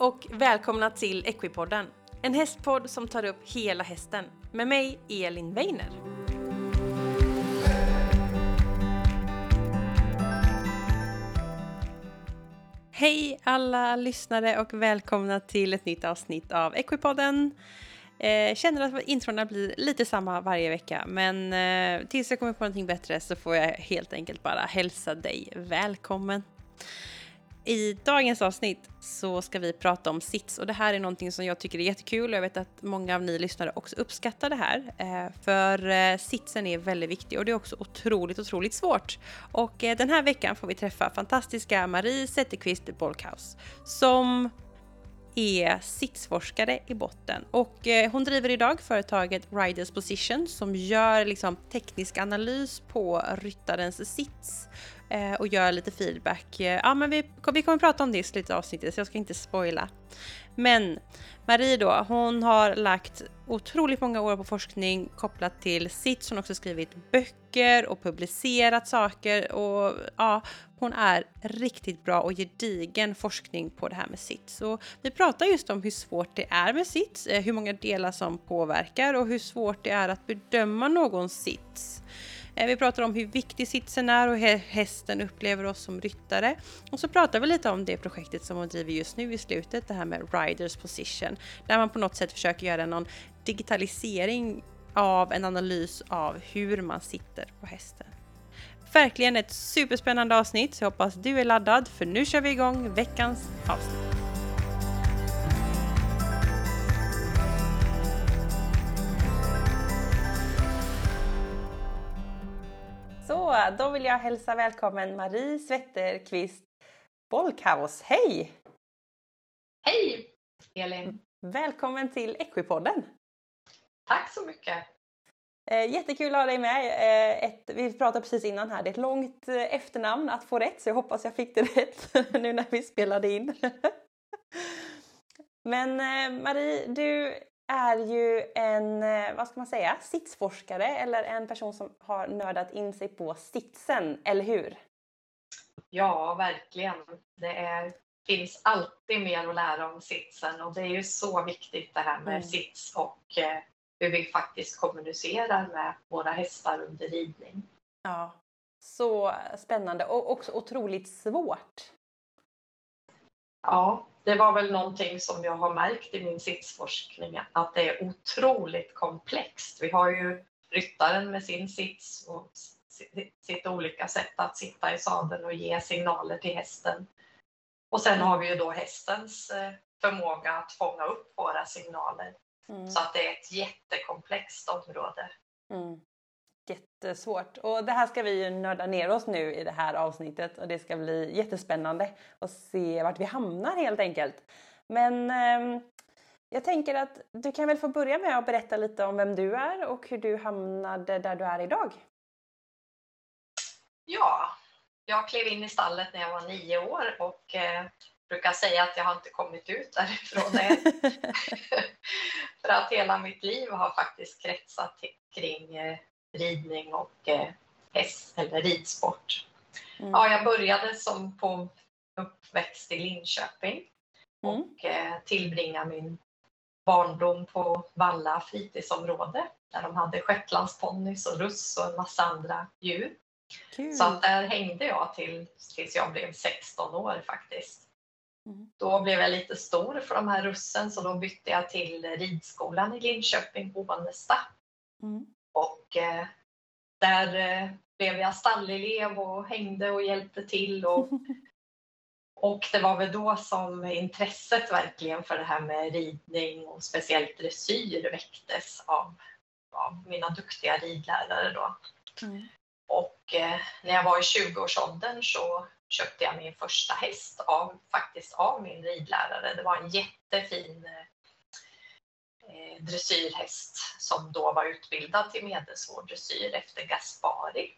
och välkomna till Equipodden. En hästpodd som tar upp hela hästen. Med mig, Elin Weiner. Hej alla lyssnare och välkomna till ett nytt avsnitt av Equipodden. Eh, känner att introna blir lite samma varje vecka, men eh, tills jag kommer på någonting bättre så får jag helt enkelt bara hälsa dig välkommen. I dagens avsnitt så ska vi prata om sits och det här är någonting som jag tycker är jättekul och jag vet att många av ni lyssnare också uppskattar det här. Eh, för eh, sitsen är väldigt viktig och det är också otroligt, otroligt svårt. Och eh, den här veckan får vi träffa fantastiska Marie Zetterqvist Bolkhaus som är sitsforskare i botten och hon driver idag företaget Riders Position som gör liksom teknisk analys på ryttarens sits Eh, och gör lite feedback. Eh, ja, men vi, vi kommer prata om det i slutet av avsnittet så jag ska inte spoila. Men Marie då, hon har lagt otroligt många år på forskning kopplat till sitt. Hon har också skrivit böcker och publicerat saker och ja, hon är riktigt bra och gedigen forskning på det här med sitt. Så vi pratar just om hur svårt det är med sitt, eh, hur många delar som påverkar och hur svårt det är att bedöma någon SITS. Eh, vi pratar om hur viktig sitsen är och hur hästen upplever oss som ryttare. Och så pratar vi lite om det projektet som hon driver just nu i slutet, det här med Riders Position, där man på något sätt försöker göra någon digitalisering av en analys av hur man sitter på hästen. Verkligen ett superspännande avsnitt, så jag hoppas du är laddad för nu kör vi igång veckans avsnitt. Så, då vill jag hälsa välkommen Marie Svetterqvist Bolkhaus. Hej! Hej Elin! Välkommen till Equipodden! Tack så mycket! Eh, jättekul att ha dig med. Eh, ett, vi pratade precis innan här, det är ett långt eh, efternamn att få rätt så jag hoppas jag fick det rätt nu när vi spelade in. Men Marie, du är ju en, vad ska man säga, sitsforskare eller en person som har nördat in sig på sitsen, eller hur? Ja, verkligen. Det är, finns alltid mer att lära om sitsen och det är ju så viktigt det här med mm. sits och hur vi faktiskt kommunicerar med våra hästar under ridning. Ja, så spännande och också otroligt svårt. Ja, det var väl någonting som jag har märkt i min sitsforskning, att det är otroligt komplext. Vi har ju ryttaren med sin sits och sitt olika sätt att sitta i sadeln och ge signaler till hästen. Och sen har vi ju då hästens eh, förmåga att fånga upp våra signaler. Mm. Så att det är ett jättekomplext område. Mm. Jättesvårt. Och det här ska vi ju nörda ner oss nu i det här avsnittet och det ska bli jättespännande att se vart vi hamnar helt enkelt. Men eh, jag tänker att du kan väl få börja med att berätta lite om vem du är och hur du hamnade där du är idag. Ja, jag klev in i stallet när jag var nio år och eh, brukar säga att jag har inte kommit ut därifrån än. För att hela mitt liv har faktiskt kretsat kring eh, ridning och eh, häst eller ridsport. Mm. Ja, jag började som på uppväxt i Linköping mm. och eh, tillbringade min barndom på Valla fritidsområde där de hade shetlandsponnys och russ och en massa andra djur. Kul. Så att där hängde jag till, tills jag blev 16 år faktiskt. Mm. Då blev jag lite stor för de här russen så då bytte jag till ridskolan i Linköping, Ovanesta. Mm. Och eh, där eh, blev jag stallelev och hängde och hjälpte till. Och, och det var väl då som intresset verkligen för det här med ridning och speciellt dressyr väcktes av, av mina duktiga ridlärare då. Mm. Och eh, när jag var i 20-årsåldern så köpte jag min första häst av, faktiskt av min ridlärare. Det var en jättefin eh, dressyrhäst som då var utbildad till medelsvår dressyr efter Gaspari.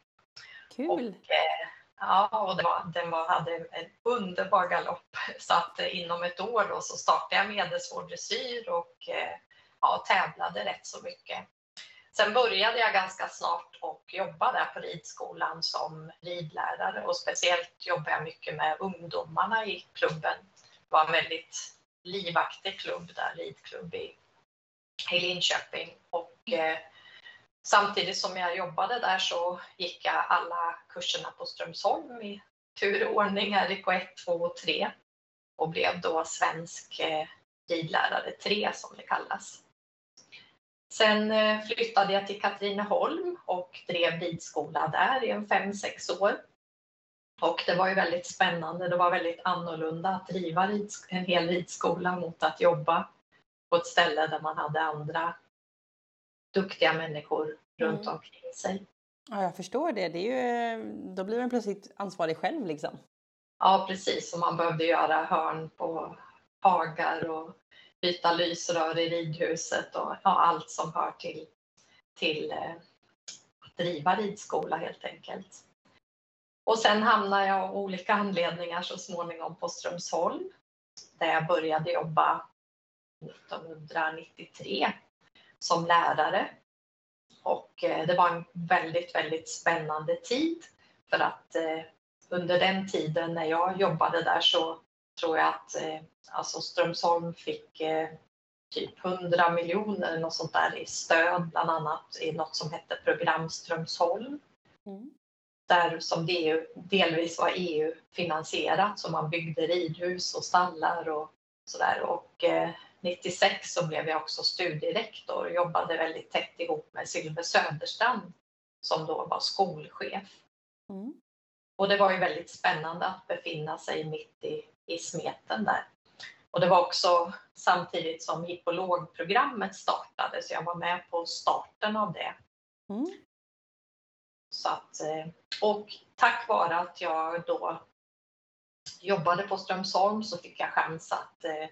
Kul! Och, eh, ja, och det var, den var, hade en underbar galopp så att eh, inom ett år då så startade jag medelsvår dressyr och eh, ja, tävlade rätt så mycket. Sen började jag ganska snart och jobba där på ridskolan som ridlärare och speciellt jobbade jag mycket med ungdomarna i klubben. Det var en väldigt livaktig klubb där, ridklubb i, i Linköping. Och eh, samtidigt som jag jobbade där så gick jag alla kurserna på Strömsholm i tur och ordning, RK1, 2 och 3 och blev då svensk eh, ridlärare 3 som det kallas. Sen eh, flyttade jag till Katrineholm och drev ridskola där i en fem sex år. Och det var ju väldigt spännande. Det var väldigt annorlunda att driva en hel ridskola mot att jobba på ett ställe där man hade andra duktiga människor runt mm. omkring sig. Ja, jag förstår det. det är ju, då blir man plötsligt ansvarig själv liksom. Ja, precis. Och man behövde göra hörn på hagar och byta lysrör i ridhuset och ja, allt som hör till, till eh, att driva ridskola helt enkelt. Och sen hamnade jag av olika anledningar så småningom på Strömsholm där jag började jobba 1993 som lärare. Och eh, det var en väldigt, väldigt spännande tid för att eh, under den tiden när jag jobbade där så tror jag att eh, alltså Strömsholm fick typ 100 miljoner något sånt där i stöd, bland annat i något som hette Program Strömsholm. Mm. Där som det delvis var EU-finansierat, så man byggde ridhus och stallar och sådär. Och eh, 96 så blev jag också studierektor och jobbade väldigt tätt ihop med Sylve Söderstrand som då var skolchef. Mm. Och det var ju väldigt spännande att befinna sig mitt i, i smeten där. Och det var också samtidigt som hippologprogrammet startade, så jag var med på starten av det. Mm. Så att, eh, och tack vare att jag då jobbade på Strömsholm så fick jag chans att eh,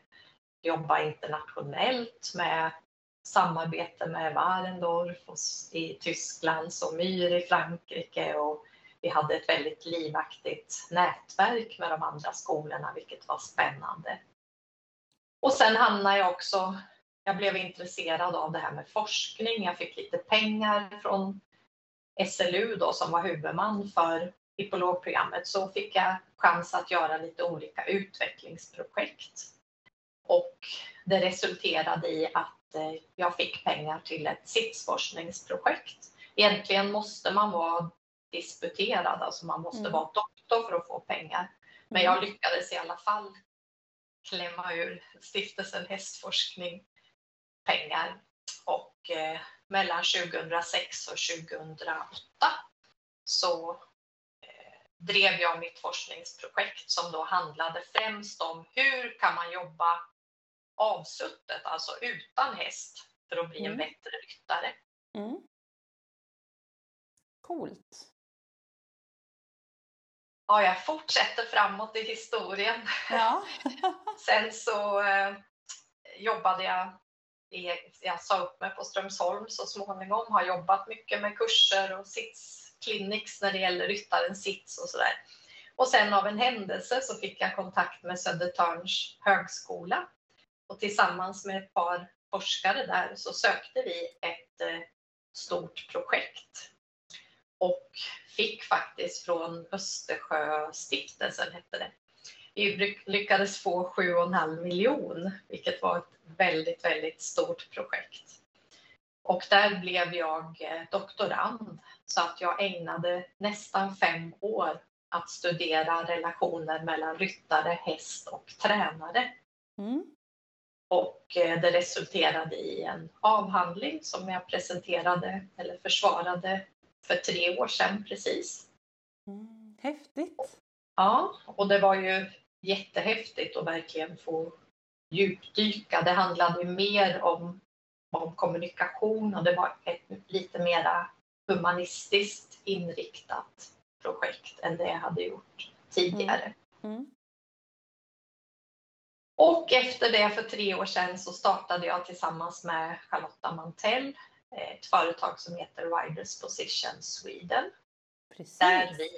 jobba internationellt med samarbete med Warendorf i Tyskland, och Myr i Frankrike och vi hade ett väldigt livaktigt nätverk med de andra skolorna, vilket var spännande. Och sen hamnade jag också, jag blev intresserad av det här med forskning. Jag fick lite pengar från SLU då, som var huvudman för hippologprogrammet, så fick jag chans att göra lite olika utvecklingsprojekt. Och det resulterade i att eh, jag fick pengar till ett SITS-forskningsprojekt. Egentligen måste man vara disputerad, alltså man måste mm. vara doktor för att få pengar. Men jag mm. lyckades i alla fall klämma ur stiftelsen Hästforskning pengar och eh, mellan 2006 och 2008 så eh, drev jag mitt forskningsprojekt som då handlade främst om hur kan man jobba avsuttet, alltså utan häst, för att bli mm. en bättre ryttare. Mm. Coolt ja, jag fortsätter framåt i historien. Ja. Sen så eh, jobbade jag, i, jag sa upp mig på Strömsholm så småningom, har jobbat mycket med kurser och sitskliniks när det gäller ryttarens sits och sådär. Och sen av en händelse så fick jag kontakt med Södertörns högskola och tillsammans med ett par forskare där så sökte vi ett eh, stort projekt och fick faktiskt från Östersjöstiftelsen, hette det. Vi lyckades få 7,5 miljon, vilket var ett väldigt, väldigt stort projekt. Och där blev jag eh, doktorand, så att jag ägnade nästan fem år att studera relationer mellan ryttare, häst och tränare. Mm. Och eh, det resulterade i en avhandling som jag presenterade eller försvarade för tre år sedan precis. Mm, häftigt! Ja, och det var ju jättehäftigt att verkligen få djupdyka. Det handlade mer om, om kommunikation och det var ett lite mera humanistiskt inriktat projekt än det jag hade gjort tidigare. Mm. Mm. Och efter det för tre år sedan så startade jag tillsammans med Charlotta Mantell ett företag som heter Riders Position Sweden. Precis. Där vi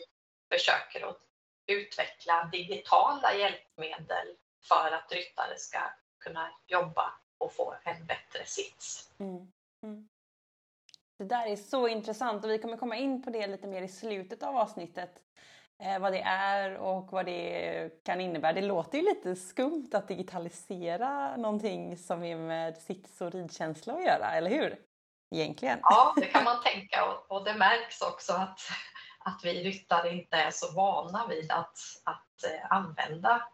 försöker att utveckla digitala hjälpmedel för att ryttare ska kunna jobba och få en bättre sits. Mm. Mm. Det där är så intressant och vi kommer komma in på det lite mer i slutet av avsnittet. Eh, vad det är och vad det kan innebära. Det låter ju lite skumt att digitalisera någonting som är med sits och ridkänsla att göra, eller hur? Egentligen. Ja, det kan man tänka och, och det märks också att, att vi ryttare inte är så vana vid att, att eh, använda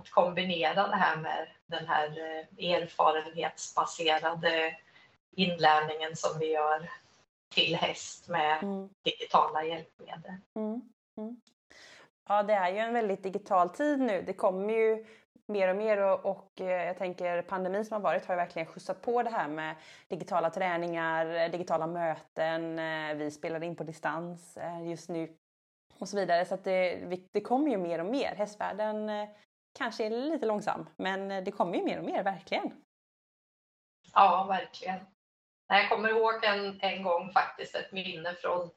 att kombinera det här med den här eh, erfarenhetsbaserade inlärningen som vi gör till häst med mm. digitala hjälpmedel. Mm. Mm. Ja, det är ju en väldigt digital tid nu. Det kommer ju mer och mer och, och, eh, jag tänker pandemin som har varit har ju verkligen skjutsat på det här med digitala träningar, digitala möten, eh, vi spelar in på distans just nu och så vidare. Så att det, det kommer ju mer och mer. Hästvärlden kanske är lite långsam, men det kommer ju mer och mer, verkligen. Ja, verkligen. Jag kommer ihåg en, en gång faktiskt ett minne från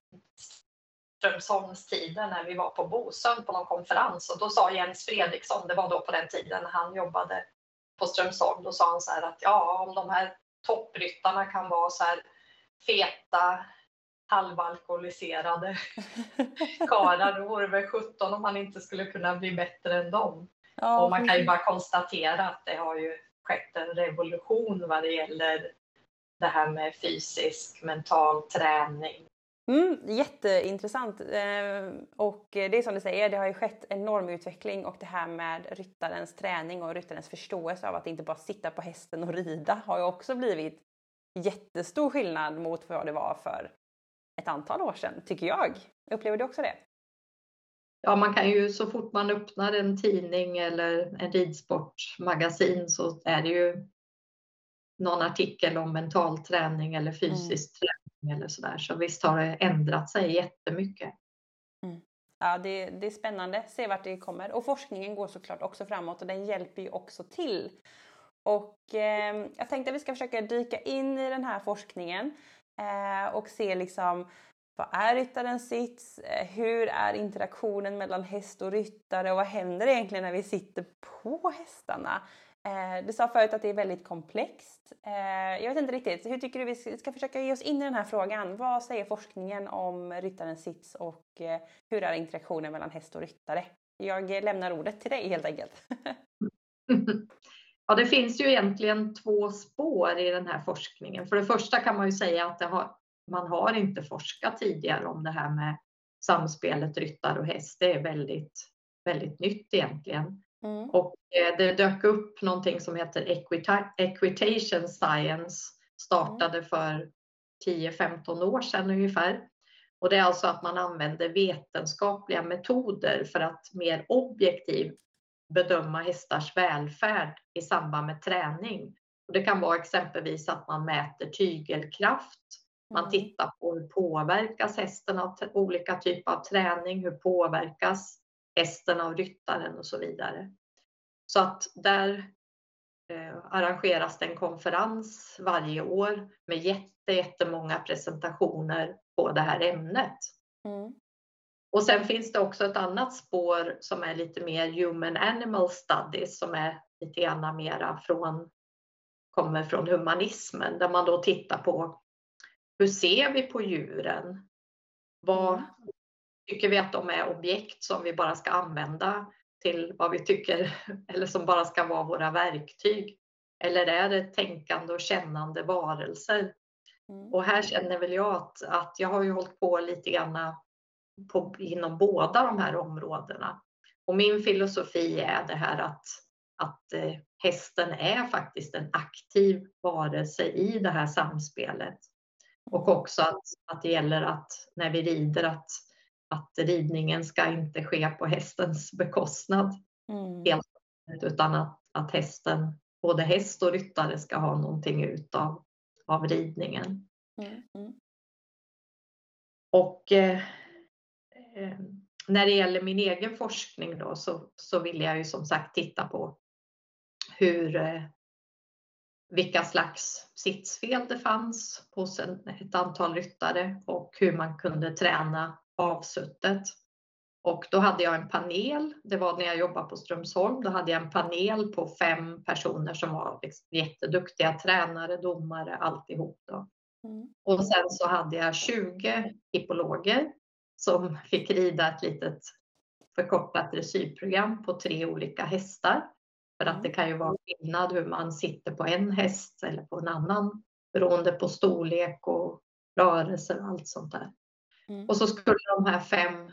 Strömsholmstiden när vi var på Bosön på någon konferens och då sa Jens Fredriksson, det var då på den tiden han jobbade på Strömsholm, då sa han så här att ja, om de här toppryttarna kan vara så här feta, halvalkoholiserade karlar, då vore det väl 17 om man inte skulle kunna bli bättre än dem. Ja, och man kan ju bara konstatera att det har ju skett en revolution vad det gäller det här med fysisk, mental träning. Mm, jätteintressant. Eh, och det är som du säger, det har ju skett enorm utveckling och det här med ryttarens träning och ryttarens förståelse av att inte bara sitta på hästen och rida har ju också blivit jättestor skillnad mot vad det var för ett antal år sedan, tycker jag. Upplever du också det? Ja, man kan ju så fort man öppnar en tidning eller en ridsportmagasin så är det ju någon artikel om mental träning eller fysisk mm eller sådär. Så visst har det ändrat sig jättemycket. Mm. Ja, det, det är spännande. Se vart det kommer. Och forskningen går såklart också framåt och den hjälper ju också till. Och eh, jag tänkte att vi ska försöka dyka in i den här forskningen eh, och se liksom vad är ryttarens sits? Eh, hur är interaktionen mellan häst och ryttare och vad händer egentligen när vi sitter på hästarna? Eh, du sa förut att det är väldigt komplext. Eh, jag vet inte riktigt, hur tycker du vi ska försöka ge oss in i den här frågan? Vad säger forskningen om ryttarens sits och eh, hur är interaktionen mellan häst och ryttare? Jag lämnar ordet till dig helt enkelt. Ja, det finns ju egentligen två spår i den här forskningen. För det första kan man ju säga att det har man har inte forskat tidigare om det här med samspelet ryttare och häst. Det är väldigt, väldigt nytt egentligen. Mm. Och eh, det dök upp någonting som heter Equitation Science, startade mm. för 10-15 år sedan ungefär. Och det är alltså att man använder vetenskapliga metoder för att mer objektivt bedöma hästars välfärd i samband med träning. Och det kan vara exempelvis att man mäter tygelkraft man mm. tittar på hur påverkas hästen av olika typer av träning, hur påverkas hästen av ryttaren och så vidare. Så att där eh, arrangeras det en konferens varje år med jätte, jättemånga presentationer på det här ämnet. Mm. Och sen finns det också ett annat spår som är lite mer human animal studies som är lite grann mera från, kommer från humanismen där man då tittar på hur ser vi på djuren? Vad mm. Tycker vi att de är objekt som vi bara ska använda till vad vi tycker eller som bara ska vara våra verktyg? Eller är det tänkande och kännande varelser? Mm. Och här känner väl jag att, att jag har ju hållit på lite grann på, inom båda de här områdena. Och min filosofi är det här att, att eh, hästen är faktiskt en aktiv varelse i det här samspelet. Och också att, att det gäller att när vi rider att, att ridningen ska inte ske på hästens bekostnad. Mm. Helt, utan att, att hästen, både häst och ryttare ska ha någonting ut av, av ridningen. Mm. Mm. Och eh, eh, när det gäller min egen forskning då så, så vill jag ju som sagt titta på hur, eh, vilka slags sitsfel det fanns hos en, ett antal ryttare och hur man kunde träna avsuttet. Och då hade jag en panel, det var när jag jobbade på Strömsholm, då hade jag en panel på fem personer som var liksom jätteduktiga tränare, domare, alltihop. Då. Mm. Och sen så hade jag 20 hippologer som fick rida ett litet förkortat dressyrprogram på tre olika hästar. För att Mm. det kan ju vara skillnad hur man sitter på en häst eller på en annan beroende på storlek och rörelse och allt sånt där. Mm. Och så skulle de här fem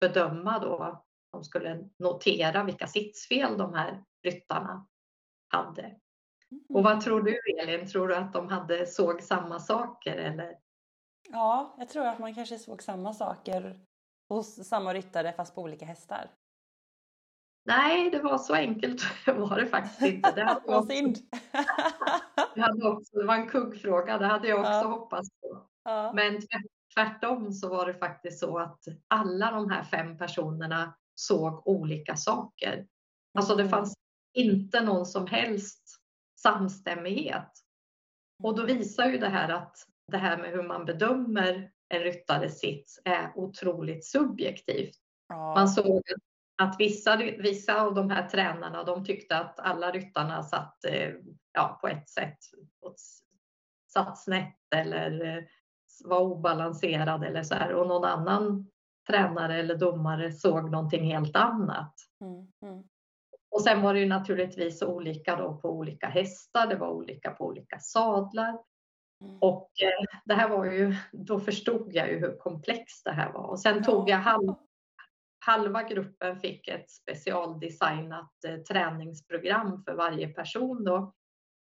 bedöma då, de skulle notera vilka sitsfel de här ryttarna hade. Och vad tror du Elin, tror du att de hade såg samma saker eller? Ja, jag tror att man kanske såg samma saker hos samma ryttare fast på olika hästar. Nej, det var så enkelt var det faktiskt inte. Det, hade Vad synd! det, hade också, det var en kuggfråga, det hade jag också Ja. hoppats på. ja. Men tvärtom så var det faktiskt så att alla de här fem personerna såg olika saker. Alltså det Mm. fanns inte någon som helst samstämmighet. Och då visar ju det här att det här med hur man bedömer en ryttares sits är otroligt subjektivt. Man såg att vissa, vissa av de här tränarna de tyckte att alla ryttarna satt eh, ja, på ett sätt satt snett eller eh, var obalanserad eller så här. Och någon annan tränare eller domare såg någonting helt annat. Mm, mm. Och sen var det ju naturligtvis olika då på olika hästar, det var olika på olika sadlar. Mm. Och eh, det här var ju, då förstod jag ju hur komplext det här var. Och sen tog jag halv, halva gruppen fick ett specialdesignat eh, träningsprogram för varje person då.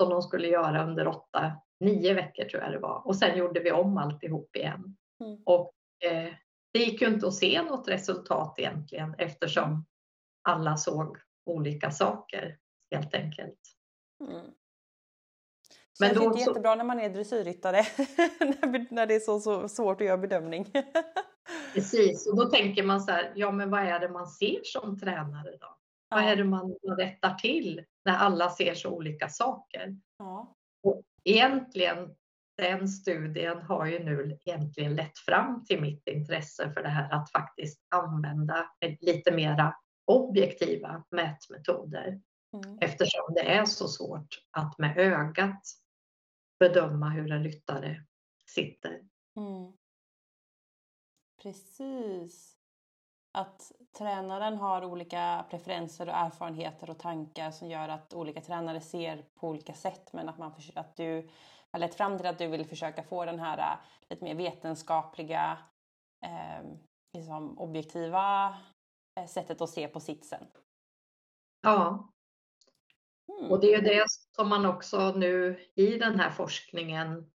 Som de skulle göra under åtta, nio veckor tror jag det var. Och sen gjorde vi om alltihop igen. Mm. Och eh, det gick ju inte att se något resultat egentligen eftersom alla såg olika saker helt enkelt. Mm. Men Känns då inte så- jättebra när man är dressyrryttare när- när det är så, så svårt att göra bedömning. Precis, och då tänker man så här, ja men vad är det man ser som tränare då? Vad är det man rättar till när alla ser så olika saker? Ja. Egentligen, den studien har ju nu egentligen lett fram till mitt intresse för det här att faktiskt använda lite mera objektiva mätmetoder Mm. eftersom det är så svårt att med ögat bedöma hur en ryttare sitter. Mm. Precis. Att tränaren har olika preferenser och erfarenheter och tankar som gör att olika tränare ser på olika sätt men att, man, att du har lett fram till att du vill försöka få den här äh, lite mer vetenskapliga, eh, liksom objektiva eh, sättet att se på sitsen. Ja, Mm. Och det är ju det som man också nu i den här forskningen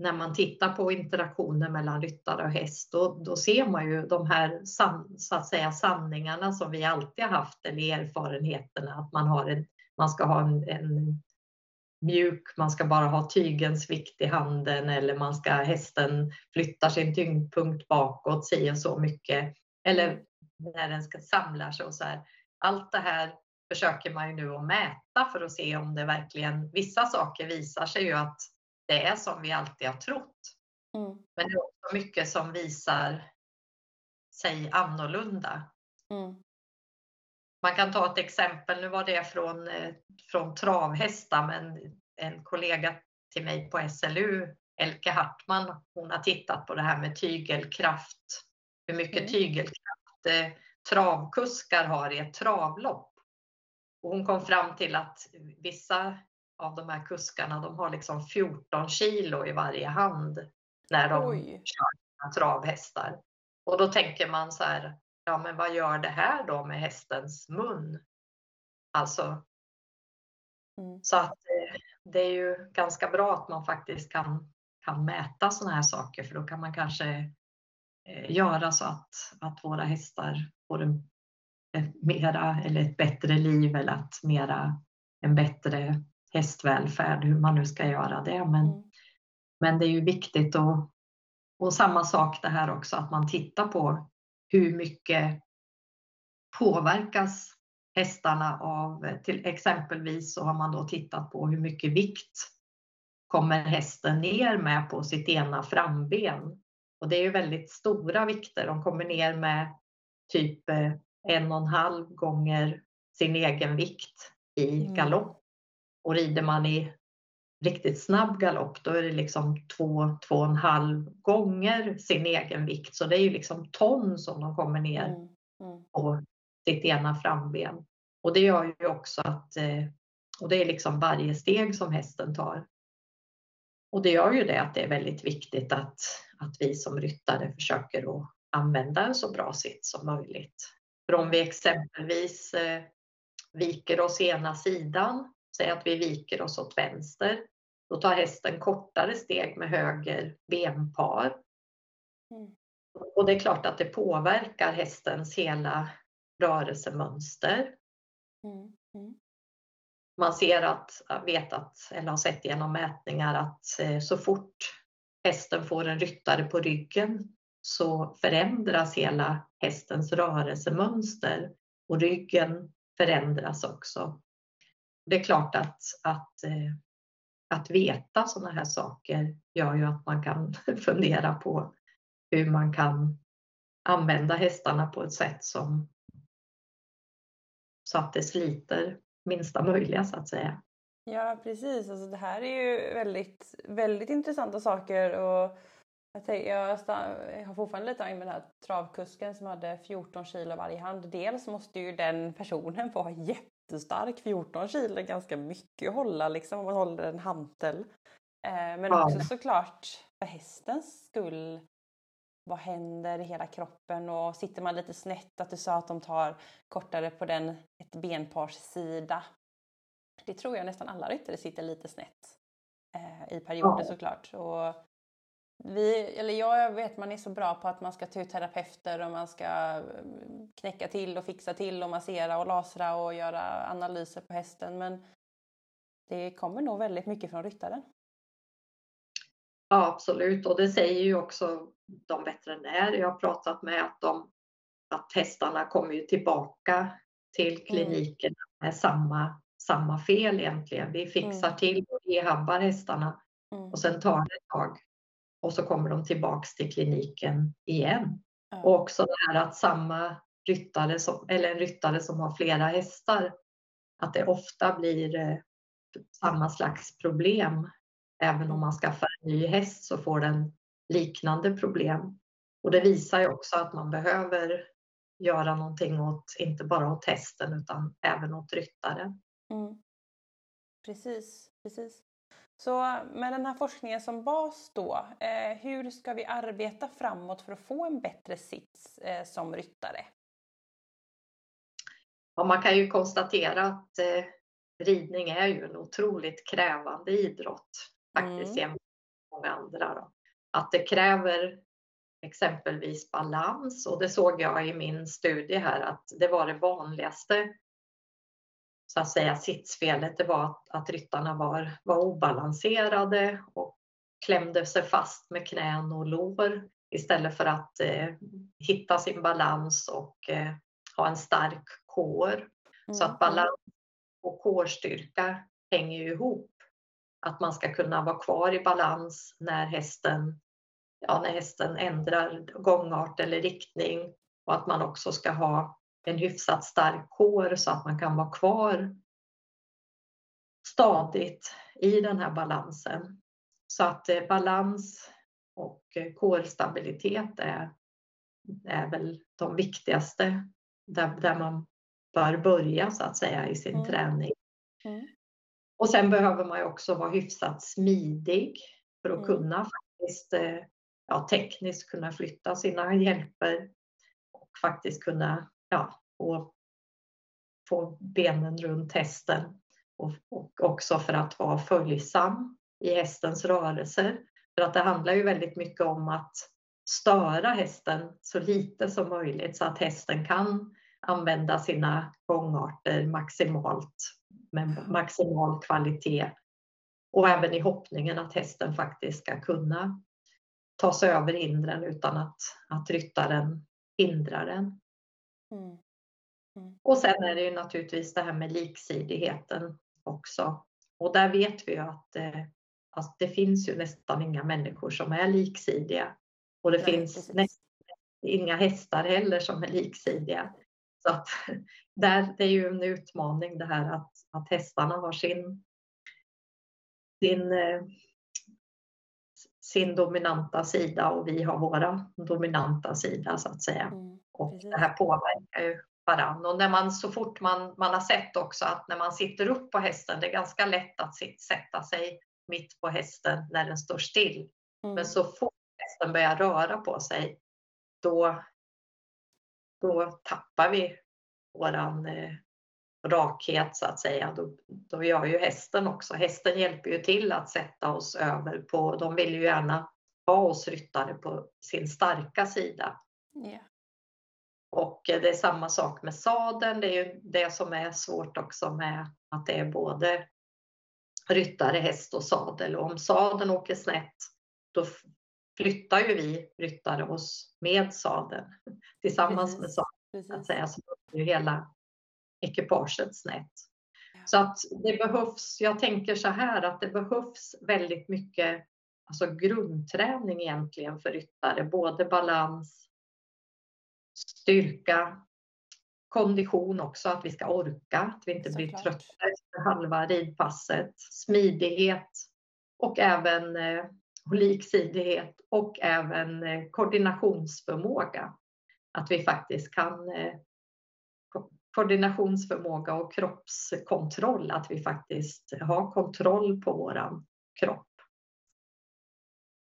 när man tittar på interaktioner mellan ryttare och häst, då, då ser man ju de här san, så att säga, sanningarna som vi alltid har haft, eller erfarenheterna, att man, har en, man ska ha en, en mjuk, man ska bara ha tygens vikt i handen eller man ska, hästen flyttar sin tyngdpunkt bakåt, si och så mycket. Eller när den ska samla sig och så här. Allt det här försöker man ju nu att mäta för att se om det verkligen, vissa saker visar sig ju att det är som vi alltid har trott. Mm. Men det är också mycket som visar sig annorlunda. Mm. Man kan ta ett exempel, nu var det från, eh, från travhästar, men en kollega till mig på SLU, Elke Hartman, hon har tittat på det här med tygelkraft. Hur mycket Mm. tygelkraft eh, travkuskar har i ett travlopp. Och hon kom fram till att vissa av de här kuskarna, de har liksom 14 kilo i varje hand när de Oj. sina travhästar. Och då tänker man så här, ja men vad gör det här då med hästens mun? Alltså, Mm. så att eh, det är ju ganska bra att man faktiskt kan, kan mäta sådana här saker för då kan man kanske eh, göra så att, att våra hästar får en, ett mera eller ett bättre liv eller att mera en bättre hästvälfärd, hur man nu ska göra det. Men, Mm. men det är ju viktigt och, och samma sak det här också att man tittar på hur mycket påverkas hästarna av, till exempelvis så har man då tittat på hur mycket vikt kommer hästen ner med på sitt ena framben. Och det är ju väldigt stora vikter. De kommer ner med typ eh, en och en halv gånger sin egen vikt i Mm. galopp. Och rider man i riktigt snabb galopp då är det liksom två, två och en halv gånger sin egen vikt. Så det är ju liksom ton som de kommer ner Mm. mm. på sitt ena framben. Och det gör ju också att, eh, och det är liksom varje steg som hästen tar. Och det gör ju det att det är väldigt viktigt att, att vi som ryttare försöker att använda en så bra sits som möjligt. För om vi exempelvis eh, viker oss ena sidan, säg att vi viker oss åt vänster, då tar hästen kortare steg med höger benpar. Mm. Och det är klart att det påverkar hästens hela rörelsemönster. Mm. Mm. Man ser att, vet att, eller har sett genom mätningar att eh, så fort hästen får en ryttare på ryggen så förändras hela hästens rörelsemönster och ryggen förändras också. Det är klart att, att, eh, att veta sådana här saker gör ju att man kan fundera på hur man kan använda hästarna på ett sätt som så att det sliter minsta möjliga så att säga. Ja precis, alltså, det här är ju väldigt, väldigt intressanta saker och jag, tänker, jag, jag har fortfarande lite med den här travkusken som hade 14 kilo varje hand. Dels måste ju den personen vara jättestark, 14 kilo är ganska mycket att hålla liksom om man håller en hantel. Eh, men ja. också såklart för hästens skull vad händer i hela kroppen och sitter man lite snett, att du sa att de tar kortare på den ett benpars sida. Det tror jag nästan alla ryttare sitter lite snett eh, i perioder ja. såklart. Och vi, eller jag vet man är så bra på att man ska ta ut terapeuter och man ska mm, knäcka till och fixa till och massera och lasra och göra analyser på hästen men det kommer nog väldigt mycket från ryttaren. Ja absolut och det säger ju också de veterinärer jag har pratat med att, de, att hästarna kommer ju tillbaka till mm. kliniken med samma, samma fel egentligen. Vi fixar mm. till och rehabbar hästarna mm. och sen tar det ett tag och så kommer de tillbaks till kliniken igen. Mm. Och också det här att samma ryttare, som, eller en ryttare som har flera hästar, att det ofta blir eh, samma slags problem. Även om man skaffar en ny häst så får den liknande problem. Och det visar ju också att man behöver göra någonting åt, inte bara åt hästen utan även åt ryttaren. Mm. Precis, precis. Så med den här forskningen som bas då, eh, hur ska vi arbeta framåt för att få en bättre sits eh, som ryttare? Ja, man kan ju konstatera att eh, ridning är ju en otroligt krävande idrott faktiskt mm. jämfört med många andra. Då att det kräver exempelvis balans och det såg jag i min studie här att det var det vanligaste så att säga sitsfelet, det var att, att ryttarna var, var obalanserade och klämde sig fast med knän och lår istället för att eh, hitta sin balans och eh, ha en stark kår. Mm. Så att mm. balans och kårstyrka hänger ju ihop att man ska kunna vara kvar i balans när hästen, ja, när hästen ändrar gångart eller riktning och att man också ska ha en hyfsat stark kår så att man kan vara kvar stadigt i den här balansen. Så att eh, balans och eh, kårstabilitet är, är väl de viktigaste där, där man bör börja så att säga i sin mm. träning. Mm. Och sen behöver man ju också vara hyfsat smidig för att mm. kunna faktiskt eh, ja, tekniskt kunna flytta sina hjälper och faktiskt kunna ja, få, få benen runt hästen och, och också för att vara följsam i hästens rörelser. För att det handlar ju väldigt mycket om att störa hästen så lite som möjligt så att hästen kan använda sina gångarter maximalt med maximal kvalitet. Och även i hoppningen att hästen faktiskt ska kunna ta sig över hindren utan att, att ryttaren hindrar den. Mm. Mm. Och sen är det ju naturligtvis det här med liksidigheten också. Och där vet vi ju att, eh, att det finns ju nästan inga människor som är liksidiga. Och det Nej, finns nästan inga hästar heller som är liksidiga. Så att där, det är ju en utmaning det här att, att hästarna har sin, sin, eh, sin dominanta sida och vi har våra dominanta sida så att säga. Mm, och det här påverkar ju varann. Och när man, så fort man, man har sett också att när man sitter upp på hästen, det är ganska lätt att sätta sig mitt på hästen när den står still. Mm. Men så fort hästen börjar röra på sig, då, då tappar vi våran eh, rakhet så att säga. Då, då gör ju hästen också. Hästen hjälper ju till att sätta oss över på, de vill ju gärna ha oss ryttare på sin starka sida. Yeah. Och det är samma sak med sadeln. Det är ju det som är svårt också med att det är både ryttare, häst och sadel. Och om sadeln åker snett, då flyttar ju vi ryttare oss med sadeln tillsammans Precis. med sadeln. Att säga. Så är ju hela ekipaget snett. Ja. Så att det behövs, jag tänker så här att det behövs väldigt mycket alltså grundträning egentligen för ryttare, både balans, styrka, kondition också, att vi ska orka, att vi inte så blir trötta efter halva ridpasset, smidighet och även eh, liksidighet och även eh, koordinationsförmåga. Att vi faktiskt kan eh, koordinationsförmåga och kroppskontroll, att vi faktiskt har kontroll på våran kropp.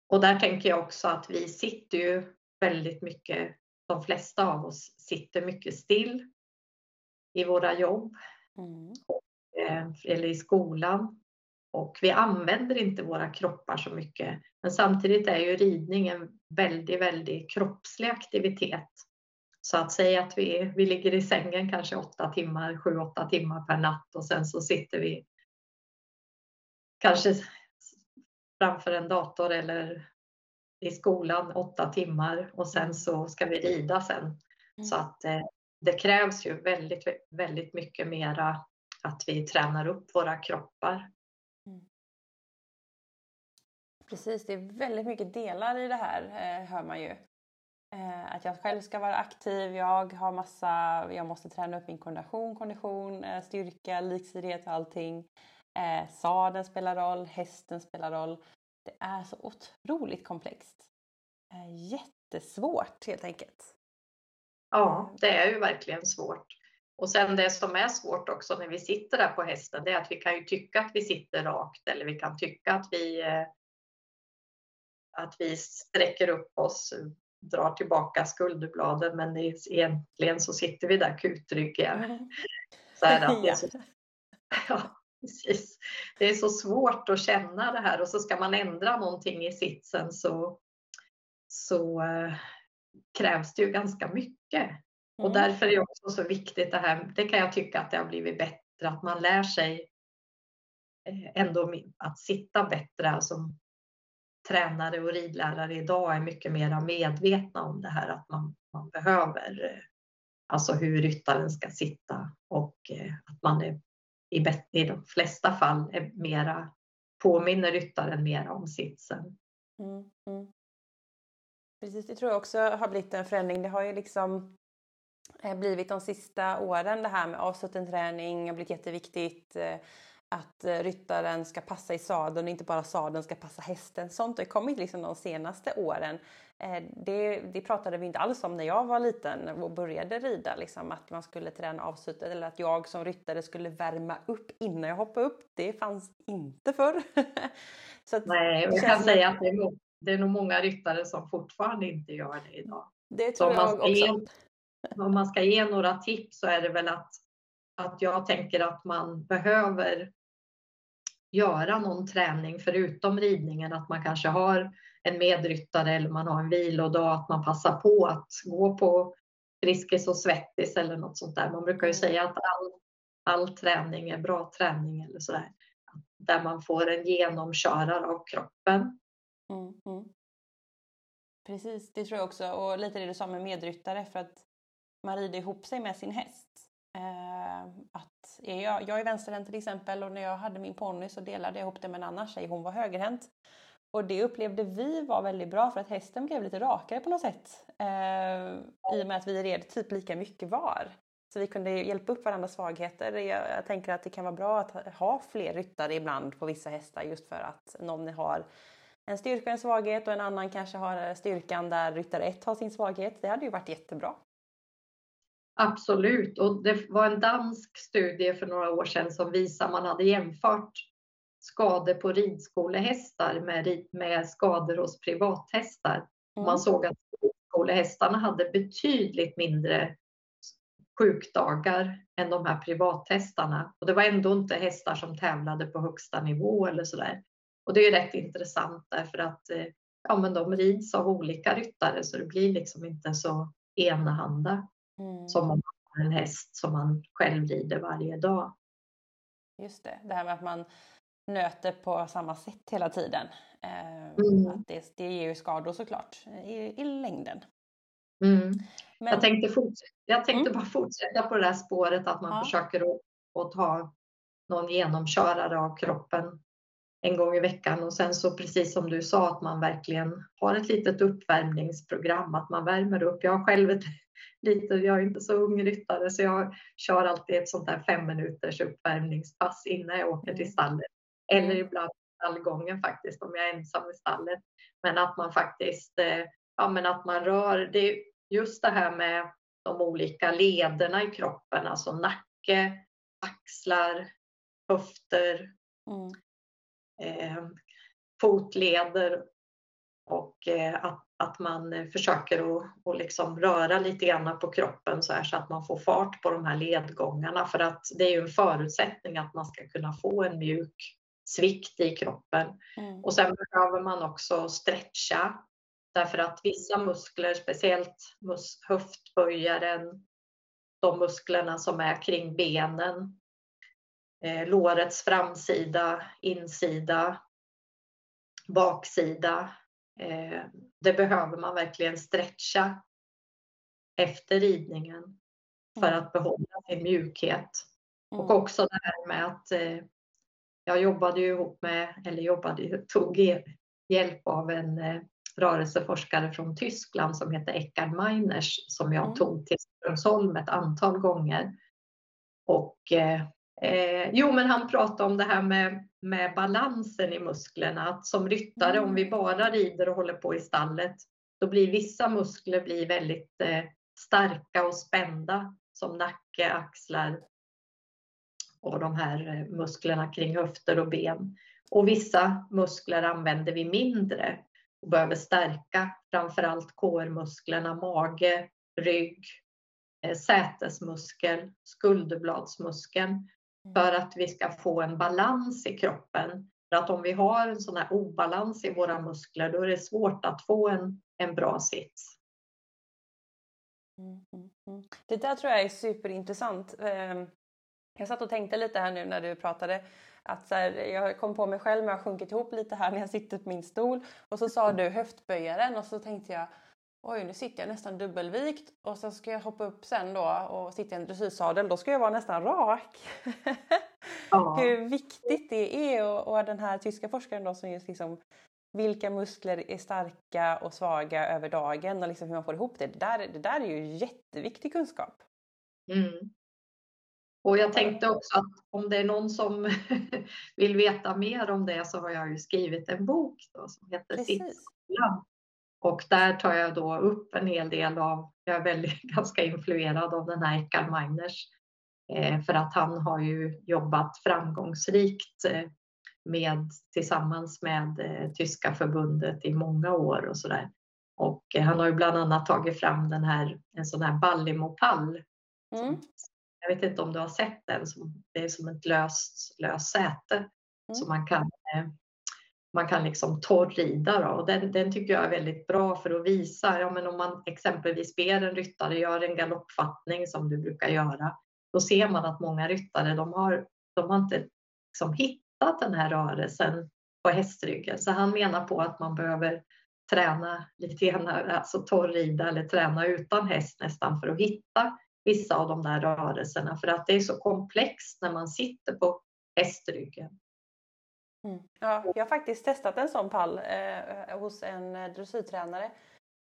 Och där tänker jag också att vi sitter ju väldigt mycket, de flesta av oss sitter mycket still i våra jobb mm. Eh, eller i skolan. Och vi använder inte våra kroppar så mycket. Men samtidigt är ju ridning en väldigt, väldigt kroppslig aktivitet. Så att säga att vi, vi ligger i sängen kanske åtta timmar, sju, åtta timmar per natt och sen så sitter vi kanske framför en dator eller i skolan åtta timmar och sen så ska vi rida sen. Mm. Så att eh, det krävs ju väldigt, väldigt mycket mera att vi tränar upp våra kroppar. Mm. Precis, det är väldigt mycket delar i det här eh, hör man ju. Eh, att jag själv ska vara aktiv, jag har massa, jag måste träna upp min kondition, kondition, eh, styrka, liksidighet och allting. Eh, sadeln spelar roll, hästen spelar roll. Det är så otroligt komplext. Jättesvårt helt enkelt. Ja, det är ju verkligen svårt. Och sen det som är svårt också när vi sitter där på hästen, det är att vi kan ju tycka att vi sitter rakt eller vi kan tycka att vi eh, att vi sträcker upp oss drar tillbaka skulderbladen men egentligen så sitter vi där kutryggiga. Så här att ja, precis. det är så svårt att känna det här och så ska man ändra någonting i sitsen så, så äh, krävs det ju ganska mycket. Mm. Och därför är det också så viktigt det här, det kan jag tycka att det har blivit bättre, att man lär sig eh, ändå att sitta bättre, alltså tränare och ridlärare idag är mycket mer medvetna om det här att man, man behöver eh, alltså hur ryttaren ska sitta och eh, att man är, i, i de flesta fall är mera, påminner ryttaren mer om sitsen. Mm, mm. Precis, det tror jag också har blivit en förändring. Det har ju liksom eh, blivit de sista åren det här med avsluten träning har blivit jätteviktigt eh, att eh, ryttaren ska passa i sadeln och inte bara sadeln ska passa hästen. Sånt har kommit liksom de senaste åren. Eh, det, det, pratade vi inte alls om när jag var liten och började rida. Liksom, att man skulle träna avslutet eller att jag som ryttare skulle värma upp innan jag hoppade upp. Det fanns inte förr. Så att, Nej, jag kan säga att det är, nog, det är nog många ryttare som fortfarande inte gör det idag. Det tror jag också. Ge, om man ska ge några tips så är det väl att, att jag tänker att man behöver göra någon träning förutom ridningen, att man kanske har en medryttare eller man har en vilodag, att man passar på att gå på Friskis och Svettis eller något sånt där. Man brukar ju säga att all, all träning är bra träning eller sådär. Där man får en genomkörare av kroppen. Mm, mm. Precis, det tror jag också. Och lite det du sa med medryttare för att man rider ihop sig med sin häst. Eh, att jag, jag är vänsterhänt till exempel och när jag hade min ponny så delade jag ihop det med en annan tjej, hon var högerhänt. Och det upplevde vi var väldigt bra för att hästen blev lite rakare på något sätt. Eh, I och med att vi red typ lika mycket var. Så vi kunde hjälpa upp varandras svagheter. Jag, jag tänker att det kan vara bra att ha fler ryttare ibland på vissa hästar just för att någon har en styrka och en svaghet och en annan kanske har styrkan där ryttare 1 har sin svaghet. Det hade ju varit jättebra. Absolut, och det var en dansk studie för några år sedan som visade man hade jämfört skador på ridskolehästar med, med skador hos privathästar. Mm. Man såg att ridskolehästarna hade betydligt mindre sjukdagar än de här privathästarna. Och det var ändå inte hästar som tävlade på högsta nivå eller sådär. Och det är rätt intressant därför att eh, ja, men de rids av olika ryttare så det blir liksom inte så enahanda mm. som om man har en häst som man själv rider varje dag. Just det, det här med att man nöter på samma sätt hela tiden. Eh, mm. att det, det ger ju skador såklart i, i längden. Mm. Men... Jag tänkte, fortsätta, jag tänkte mm. bara fortsätta på det där spåret att man ja. försöker att, att ta någon genomkörare av kroppen en gång i veckan och sen så precis som du sa att man verkligen har ett litet uppvärmningsprogram, att man värmer upp. Jag har själv ett lite, jag är inte så ung ryttare så jag kör alltid ett sånt där fem minuters uppvärmningspass innan jag åker till mm. stallet. Eller mm. ibland stallgången faktiskt om jag är ensam i stallet. Men att man faktiskt, eh, ja men att man rör, det just det här med de olika lederna i kroppen, alltså nacke, axlar, höfter, mm. Eh, fotleder och eh, att, att man försöker att, att liksom röra lite grann på kroppen så, här, så att man får fart på de här ledgångarna för att det är ju en förutsättning att man ska kunna få en mjuk svikt i kroppen. Mm. Och sen behöver man också stretcha därför att vissa muskler, speciellt mus höftböjaren, de musklerna som är kring benen, eh, lårets framsida, insida, baksida. Eh, det behöver man verkligen stretcha efter ridningen för mm. att behålla sin mjukhet. Mm. Och också det här med att eh, jag jobbade ju ihop med, eller jobbade, tog hjälp av en eh, rörelseforskare från Tyskland som heter Eckhard Meiners som jag mm. tog till Strömsholm ett antal gånger. Och eh, eh, jo, men han pratade om det här med, med balansen i musklerna, att som ryttare om vi mm. bara rider och håller på i stallet, då blir vissa muskler blir väldigt eh, starka och spända som nacke, axlar, och de här eh, musklerna kring höfter och ben. Och vissa muskler använder vi mindre och behöver stärka, framförallt kårmusklerna, mage, rygg, eh, sätesmuskel, skulderbladsmuskeln. För att vi ska få en balans i kroppen. För att om vi har en sån här obalans i våra muskler då är det svårt att få en, en bra sits. Mm, mm, mm. det där tror jag är superintressant. Ehm, jag satt och tänkte lite här nu när du pratade att så här, jag kom på mig själv med att ha sjunkit ihop lite här när jag sitter på min stol och så sa du höftböjaren och så tänkte jag oj nu sitter jag nästan dubbelvikt och så ska jag hoppa upp sen då och sitta i en dressyrsadel då ska jag vara nästan rak. Ja. Hur viktigt det är och, och, den här tyska forskaren då som just liksom vilka muskler är starka och svaga över dagen och liksom hur man får ihop det. Det där, det där är ju jätteviktig kunskap. Mm. Och jag tänkte också att om det är någon som vill veta mer om det så har jag ju skrivit en bok då, som heter Sittskolan. Och där tar jag då upp en hel del av, jag är väldigt, ganska influerad av den här Eckhard Meiners. Eh, för att han har ju jobbat framgångsrikt eh, med, tillsammans med eh, tyska förbundet i många år och sådär. Och han har ju bland annat tagit fram den här, en sån här Ballimopall mm. Jag vet inte om du har sett den. Det är som ett löst, löst säte mm. som man kan man kan liksom torrrida. Då. Och den, den tycker jag är väldigt bra för att visa, ja, men om man exempelvis ber en ryttare göra en galoppfattning som du brukar göra, då ser man att många ryttare de har, de har inte liksom hittat den här rörelsen på hästryggen. Så han menar på att man behöver träna lite grann, alltså torrrida eller träna utan häst nästan för att hitta vissa av de där rörelserna för att det är så komplext när man sitter på hästryggen. Mm. Ja, jag har faktiskt testat en sån pall eh, hos en eh, dressyrtränare.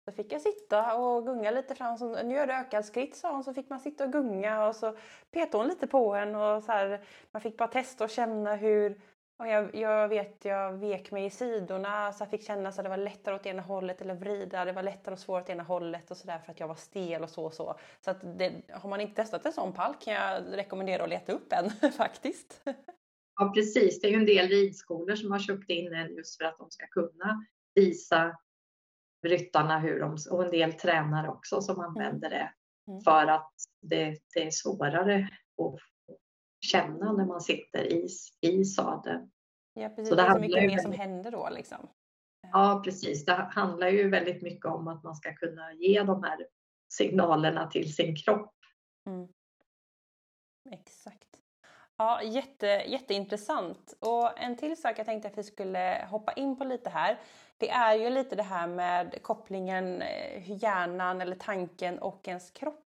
Så fick jag sitta och gunga lite fram. Så, nu gör det ökad skritt sa hon. Så fick man sitta och gunga och så petade hon lite på en. Och så här, man fick bara testa och känna hur Och jag, jag vet, jag vek mig i sidorna så jag fick känna att det var lättare åt ena hållet eller vrida. Det var lättare och svårare åt ena hållet och sådär för att jag var stel och så och så. Så att det, har man inte testat en sån pall kan jag rekommendera att leta upp en faktiskt. Ja precis, det är ju en del ridskolor som har köpt in en just för att de ska kunna visa ryttarna hur de, och en del tränare också som mm. använder det mm. för att det, det är svårare att känna när man sitter i, i sadeln. Ja, precis. Så det, det är så mycket mer som händer då liksom. Ja, precis. Det handlar ju väldigt mycket om att man ska kunna ge de här signalerna till sin kropp. Mm. Ja, jätte, jätteintressant. Och en till sak jag tänkte att vi skulle hoppa in på lite här. Det är ju lite det här med kopplingen eh, hjärnan eller tanken och ens kropp.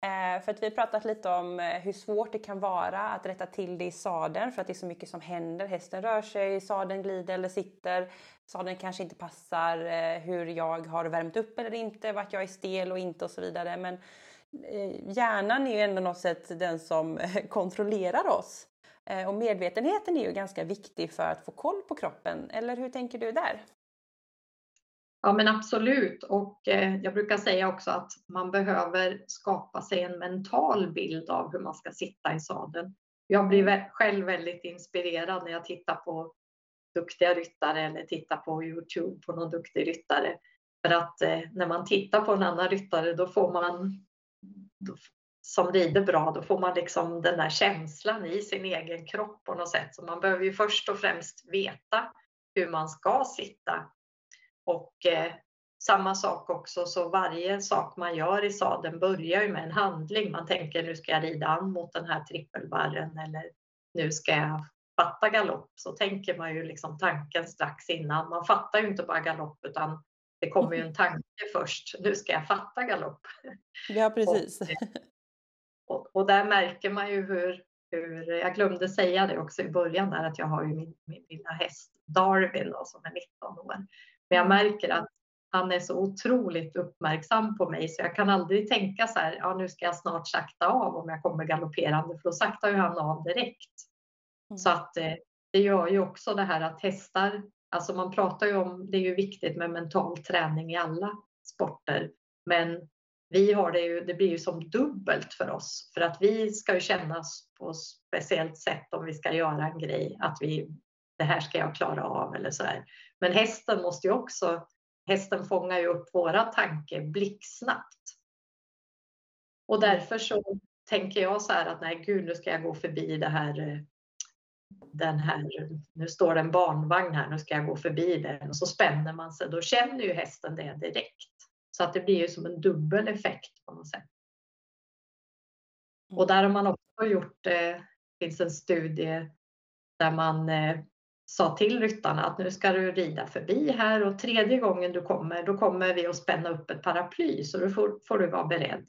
Eh, för att vi har pratat lite om eh, hur svårt det kan vara att rätta till det i sadeln för att det är så mycket som händer. Hästen rör sig, sadeln glider eller sitter. Sadeln kanske inte passar eh, hur jag har värmt upp eller inte, vart jag är stel och inte och så vidare. Men Eh, hjärnan är ju ändå något sätt den som kontrollerar oss. Eh, och medvetenheten är ju ganska viktig för att få koll på kroppen. Eller hur tänker du där? Ja men absolut och eh, jag brukar säga också att man behöver skapa sig en mental bild av hur man ska sitta i sadeln. Jag blir själv väldigt inspirerad när jag tittar på duktiga ryttare eller tittar på Youtube på någon duktig ryttare. För att när man tittar på en annan ryttare då får man som rider bra, då får man liksom den där känslan i sin egen kropp på något sätt. Så man behöver ju först och främst veta hur man ska sitta och eh, samma sak också, så varje sak man gör i sadeln börjar ju med en handling. Man tänker nu ska jag rida an mot den här trippelbarren eller nu ska jag fatta galopp. Så tänker man ju liksom tanken strax innan. Man fattar ju inte bara galopp utan det kommer ju en tanke först. Nu ska jag fatta galopp. Ja, precis. Och, och, och, där märker man ju hur, hur, jag glömde säga det också i början där att jag har ju min, min lilla häst Darwin då, som är 19 år. Men jag märker att han är så otroligt uppmärksam på mig så jag kan aldrig tänka så här, ja nu ska jag snart sakta av om jag kommer galopperande för då saktar ju han av direkt. Mm. Så att eh, det gör ju också det här att hästar, alltså man pratar ju om, det är ju viktigt med mental träning i alla sporter, men vi har det ju, det blir ju som dubbelt för oss för att vi ska ju kännas på ett speciellt sätt om vi ska göra en grej, att vi, det här ska jag klara av eller så här. Men hästen måste ju också, hästen fångar ju upp våra tanke blixtsnabbt. Och därför så tänker jag så här att nej gud nu ska jag gå förbi det här eh, den här, nu står det en barnvagn här, nu ska jag gå förbi den och så spänner man sig, då känner ju hästen det direkt. Så att det blir ju som en dubbel effekt på något sätt. Och där har man också gjort, eh, det eh, finns en studie där man eh, sa till ryttarna att nu ska du rida förbi här och tredje gången du kommer, då kommer vi att spänna upp ett paraply så då får, får du vara beredd.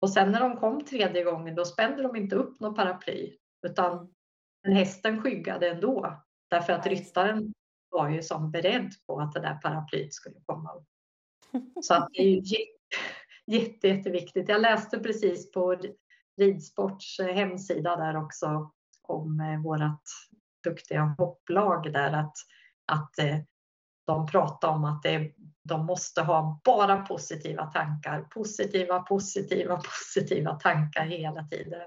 Och sen när de kom tredje gången, då spände de inte upp något paraply utan hästen skyggade ändå därför att ryttaren var ju som beredd på att det där paraplyet skulle komma upp. Så att det är ju jätte, jätteviktigt. Jag läste precis på Ridsports hemsida där också om eh, vårat duktiga hopplag där att, att eh, de pratar om att det, de måste ha bara positiva tankar. Positiva, positiva, positiva tankar hela tiden.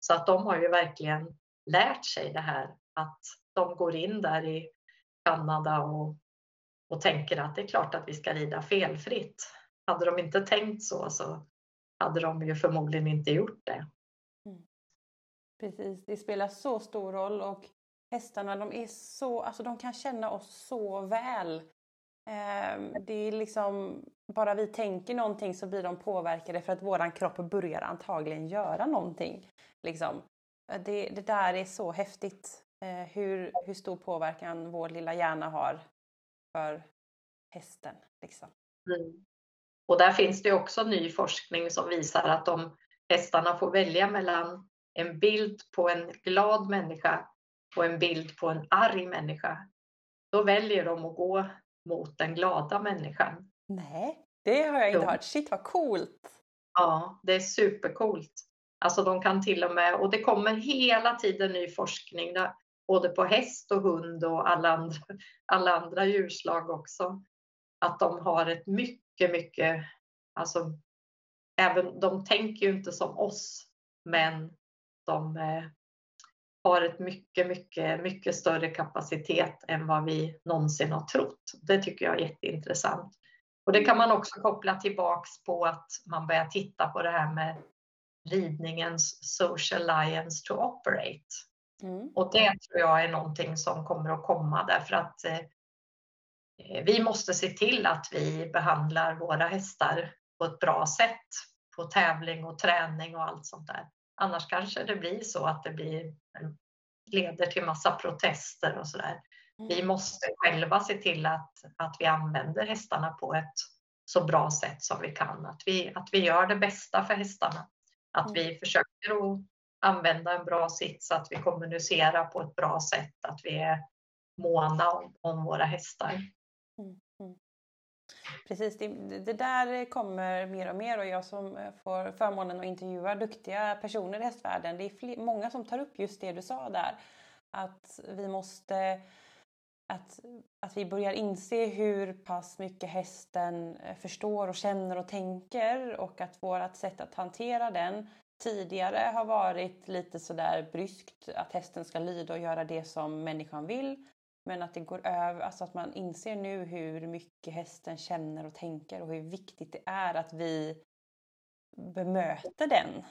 Så att de har ju verkligen lärt sig det här att de går in där i Kanada och, och tänker att det är klart att vi ska rida felfritt. Hade de inte tänkt så så hade de ju förmodligen inte gjort det. Mm. Precis, det spelar så stor roll och hästarna, de är så, alltså de kan känna oss så väl. Eh, det är liksom, bara vi tänker någonting så blir de påverkade för att våran kropp börjar antagligen göra någonting. Liksom. Det, det där är så häftigt. Eh, hur, hur stor påverkan vår lilla hjärna har för hästen. Liksom. Mm. Och där finns det också ny forskning som visar att om hästarna får välja mellan en bild på en glad människa på en bild på en arg människa, då väljer de att gå mot den glada människan. Nej, det har jag inte hört. Shit vad coolt! Ja, det är supercoolt. Alltså de kan till och med, och det kommer hela tiden ny forskning. både på häst och hund och alla andra, alla andra djurslag också. Att de har ett mycket, mycket, alltså även, de tänker ju inte som oss, men de eh, har ett mycket, mycket, mycket större kapacitet än vad vi någonsin har trott. Det tycker jag är jätteintressant. Och det kan man också koppla tillbaks på att man börjar titta på det här med ridningens social alliance to operate. Mm. Och det tror jag är någonting som kommer att komma därför att eh, vi måste se till att vi behandlar våra hästar på ett bra sätt på tävling och träning och allt sånt där. Annars kanske det blir så att det blir, leder till massa protester och sådär. Mm. Vi måste själva se till att, att vi använder hästarna på ett så bra sätt som vi kan. Att vi, att vi gör det bästa för hästarna. Att mm. vi försöker att använda en bra sits, att vi kommunicerar på ett bra sätt, att vi är måna om, om våra hästar. Mm. mm. Precis, det, det, där kommer mer och mer och jag som får förmånen att intervjua duktiga personer i hästvärlden. Det är fler, många som tar upp just det du sa där. Att vi måste att, att vi börjar inse hur pass mycket hästen eh, förstår och känner och tänker och att vårt sätt att hantera den tidigare har varit lite sådär bryskt att hästen ska lyda och göra det som människan vill. Men att det går över, alltså att man inser nu hur mycket hästen känner och tänker och hur viktigt det är att vi bemöter den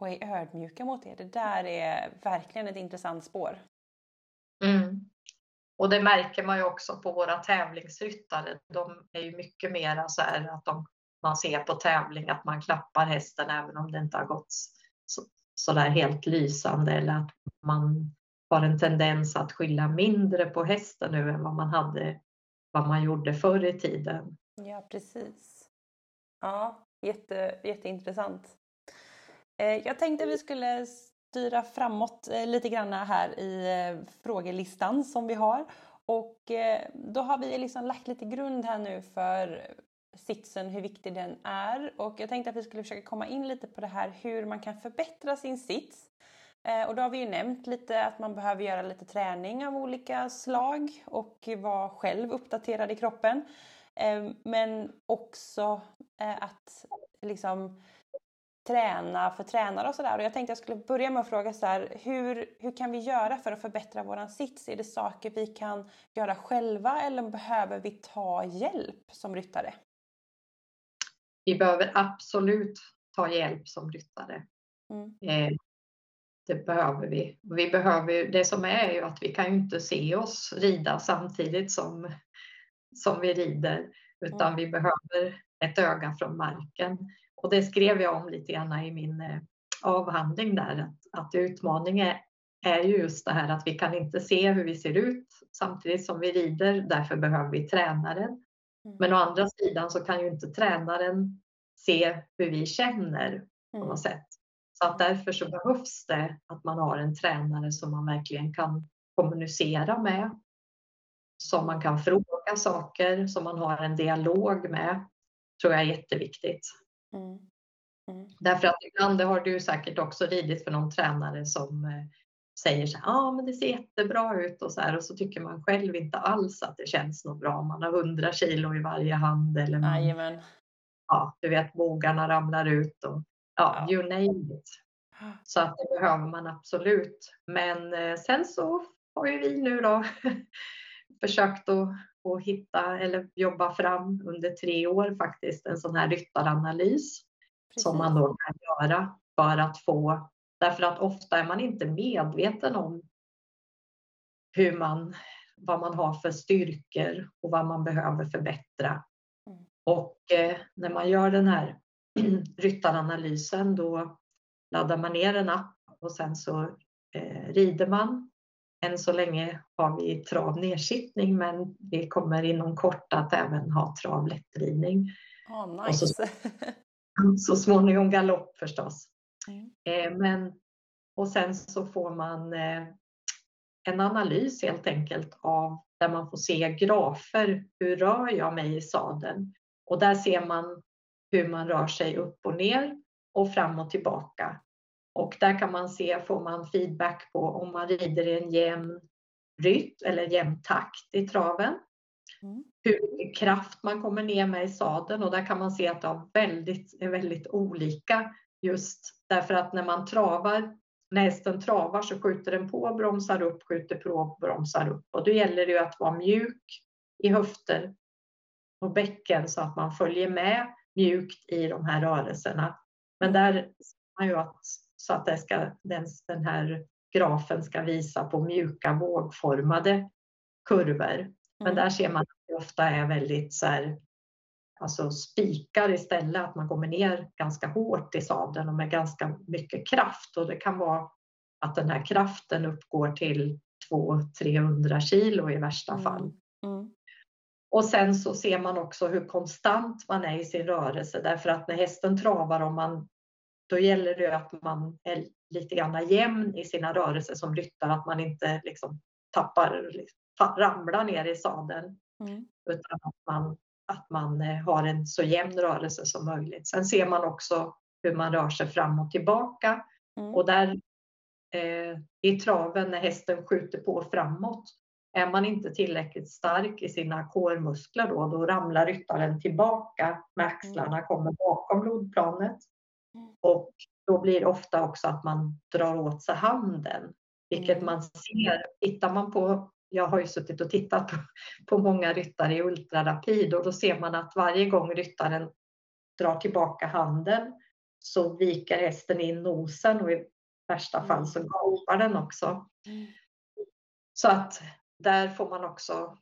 och är ödmjuka mot det. Det där är verkligen ett intressant spår. Mm. Och det märker man ju också på våra tävlingsryttare. De är ju mycket mer så här att de, man ser på tävling att man klappar hästen även om det inte har gått så, så där helt lysande eller att man har en tendens att skylla mindre på hästen nu än vad man hade vad man gjorde förr i tiden. Ja, precis. Ja, jätte, jätteintressant. Eh, jag tänkte vi skulle styra framåt eh, lite grann här i eh, frågelistan som vi har. Och eh, då har vi liksom lagt lite grund här nu för sitsen, hur viktig den är. Och jag tänkte att vi skulle försöka komma in lite på det här hur man kan förbättra sin sits. Och då har vi ju nämnt lite att man behöver göra lite träning av olika slag och vara själv uppdaterad i kroppen. Men också att liksom träna för tränare och sådär. Och jag tänkte jag skulle börja med att fråga så här, hur, hur kan vi göra för att förbättra våran sits? Är det saker vi kan göra själva eller behöver vi ta hjälp som ryttare? Vi behöver absolut ta hjälp som ryttare. Mm det behöver vi. Vi behöver, det som är ju att vi kan ju inte se oss rida samtidigt som, som vi rider, utan mm. vi behöver ett öga från marken. Och det skrev jag om lite grann i min eh, avhandling där, att, att utmaningen är ju just det här att vi kan inte se hur vi ser ut samtidigt som vi rider, därför behöver vi tränaren. Mm. Men å andra sidan så kan ju inte tränaren se hur vi känner på något mm. sätt. Så att därför så behövs det att man har en tränare som man verkligen kan kommunicera med. Som man kan fråga saker, som man har en dialog med. tror jag är jätteviktigt. Mm. Mm. Därför att ibland, det har du säkert också ridit för någon tränare som eh, säger så här, ja men det ser jättebra ut och så här och så tycker man själv inte alls att det känns något bra. Man har 100 kilo i varje hand eller man, ja, du vet bogarna ramlar ut och ja, you name it. Så att det behöver man absolut. Men eh, sen så har ju vi nu då försökt att, att hitta eller jobba fram under tre år faktiskt en sån här ryttaranalys Precis. som man då kan göra för att få, därför att ofta är man inte medveten om hur man, vad man har för styrkor och vad man behöver förbättra. Mm. Och eh, när man gör den här ryttaranalysen då laddar man ner en app och sen så eh, rider man. Än så länge har vi trav nedsittning men vi kommer inom kort att även ha trav lättridning. Oh, nice. så, så småningom galopp förstås. Mm. Eh, men, och sen så får man eh, en analys helt enkelt av där man får se grafer. Hur rör jag mig i sadeln? Och där ser man hur man rör sig upp och ner och fram och tillbaka. Och där kan man se, får man feedback på om man rider i en jämn rytm eller jämn takt i traven. Mm. Hur mycket kraft man kommer ner med i sadeln och där kan man se att det väldigt, är väldigt olika just därför att när man travar, när hästen travar så skjuter den på, bromsar upp, skjuter på, bromsar upp och då gäller det ju att vara mjuk i höfter och bäcken så att man följer med mjukt i de här rörelserna. Men där ser man ju att så att det ska, den, den här grafen ska visa på mjuka vågformade kurvor. Men där ser man att det ofta är väldigt så här, alltså spikar istället, att man kommer ner ganska hårt i sadeln och med ganska mycket kraft. Och det kan vara att den här kraften uppgår till 200-300 kilo i värsta mm. fall. Mm. Och sen så ser man också hur konstant man är i sin rörelse därför att när hästen travar, om man, då gäller det att man är lite grann jämn i sina rörelser som ryttare, att man inte liksom tappar, ramlar ner i sadeln. Mm. Utan att man, att man eh, har en så jämn rörelse som möjligt. Sen ser man också hur man rör sig fram och tillbaka. Mm. Och där eh, i traven när hästen skjuter på framåt, är man inte tillräckligt stark i sina kårmuskler då, då ramlar ryttaren tillbaka med axlarna, mm. kommer bakom blodplanet. Mm. Och då blir det ofta också att man drar åt sig handen, vilket mm. man ser. Tittar man på, jag har ju suttit och tittat på, på många ryttare i ultrarapid och då ser man att varje gång ryttaren drar tillbaka handen så viker hästen in nosen och i värsta fall så gapar den också. Så att där får man också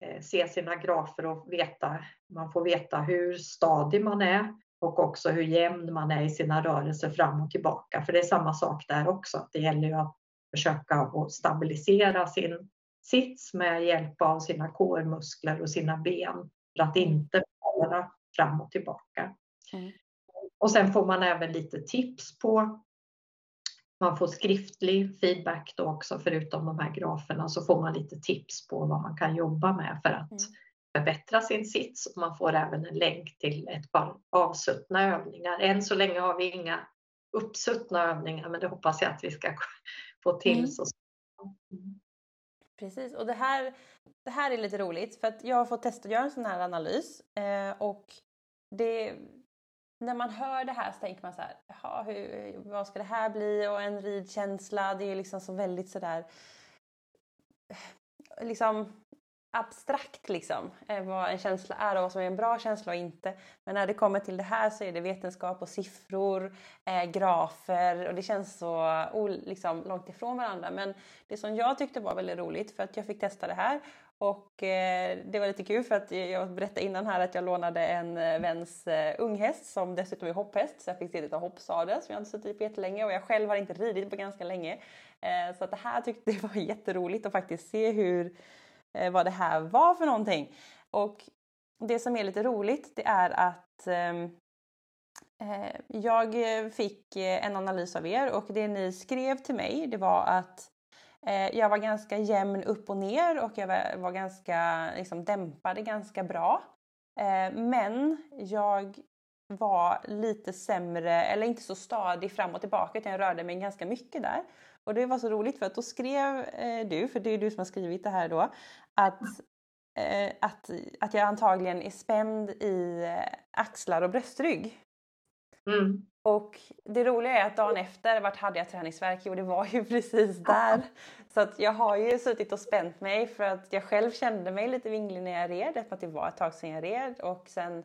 eh, se sina grafer och veta, man får veta hur stadig man är och också hur jämn man är i sina rörelser fram och tillbaka. För det är samma sak där också. Det gäller ju att försöka att stabilisera sin sits med hjälp av sina kårmuskler och sina ben för att inte falla fram och tillbaka. Mm. Och sen får man även lite tips på man får skriftlig feedback då också förutom de här graferna så får man lite tips på vad man kan jobba med för att mm. Förbättra sin sits. Och man får även en länk till ett par avsuttna övningar. Än så länge har vi inga uppsuttna övningar men det hoppas jag att vi ska få till mm. så mm. Precis, och det här, det här är lite roligt för att jag har fått testa att göra en sån här analys eh, och det, när man hör det här så tänker man så här, jaha, hur, vad ska det här bli? Och en ridkänsla, det är liksom så väldigt sådär liksom abstrakt liksom, eh, vad en känsla är och vad som är en bra känsla och inte. Men när det kommer till det här så är det vetenskap och siffror, eh, grafer och det känns så liksom, långt ifrån varandra. Men det som jag tyckte var väldigt roligt för att jag fick testa det här och eh, det var lite kul för att jag berättade innan här att jag lånade en eh, väns eh, unghäst som dessutom är hopphäst så jag fick se lite hoppsadel som jag inte suttit i på jättelänge och jag själv har inte ridit på ganska länge. Eh, så att det här tyckte jag var jätteroligt att faktiskt se hur, Eh, vad det här var för någonting. Och det som är lite roligt det är att ehm, eh, jag fick eh, en analys av er och det ni skrev till mig det var att Eh, jag var ganska jämn upp och ner och jag var ganska liksom, dämpade ganska bra. Eh, men jag var lite sämre, eller inte så stadig fram och tillbaka utan jag rörde mig ganska mycket där. Och det var så roligt för att då skrev eh, du, för det är du som har skrivit det här då, att, att, att jag antagligen är spänd i axlar och bröstrygg. Mm. Och det roliga är att dagen efter, vart hade jag träningsverk? Jo, det var ju precis där. Så att jag har ju suttit och spänt mig för att jag själv kände mig lite vinglig när jag red, att det var ett tag sedan jag red. Och sen,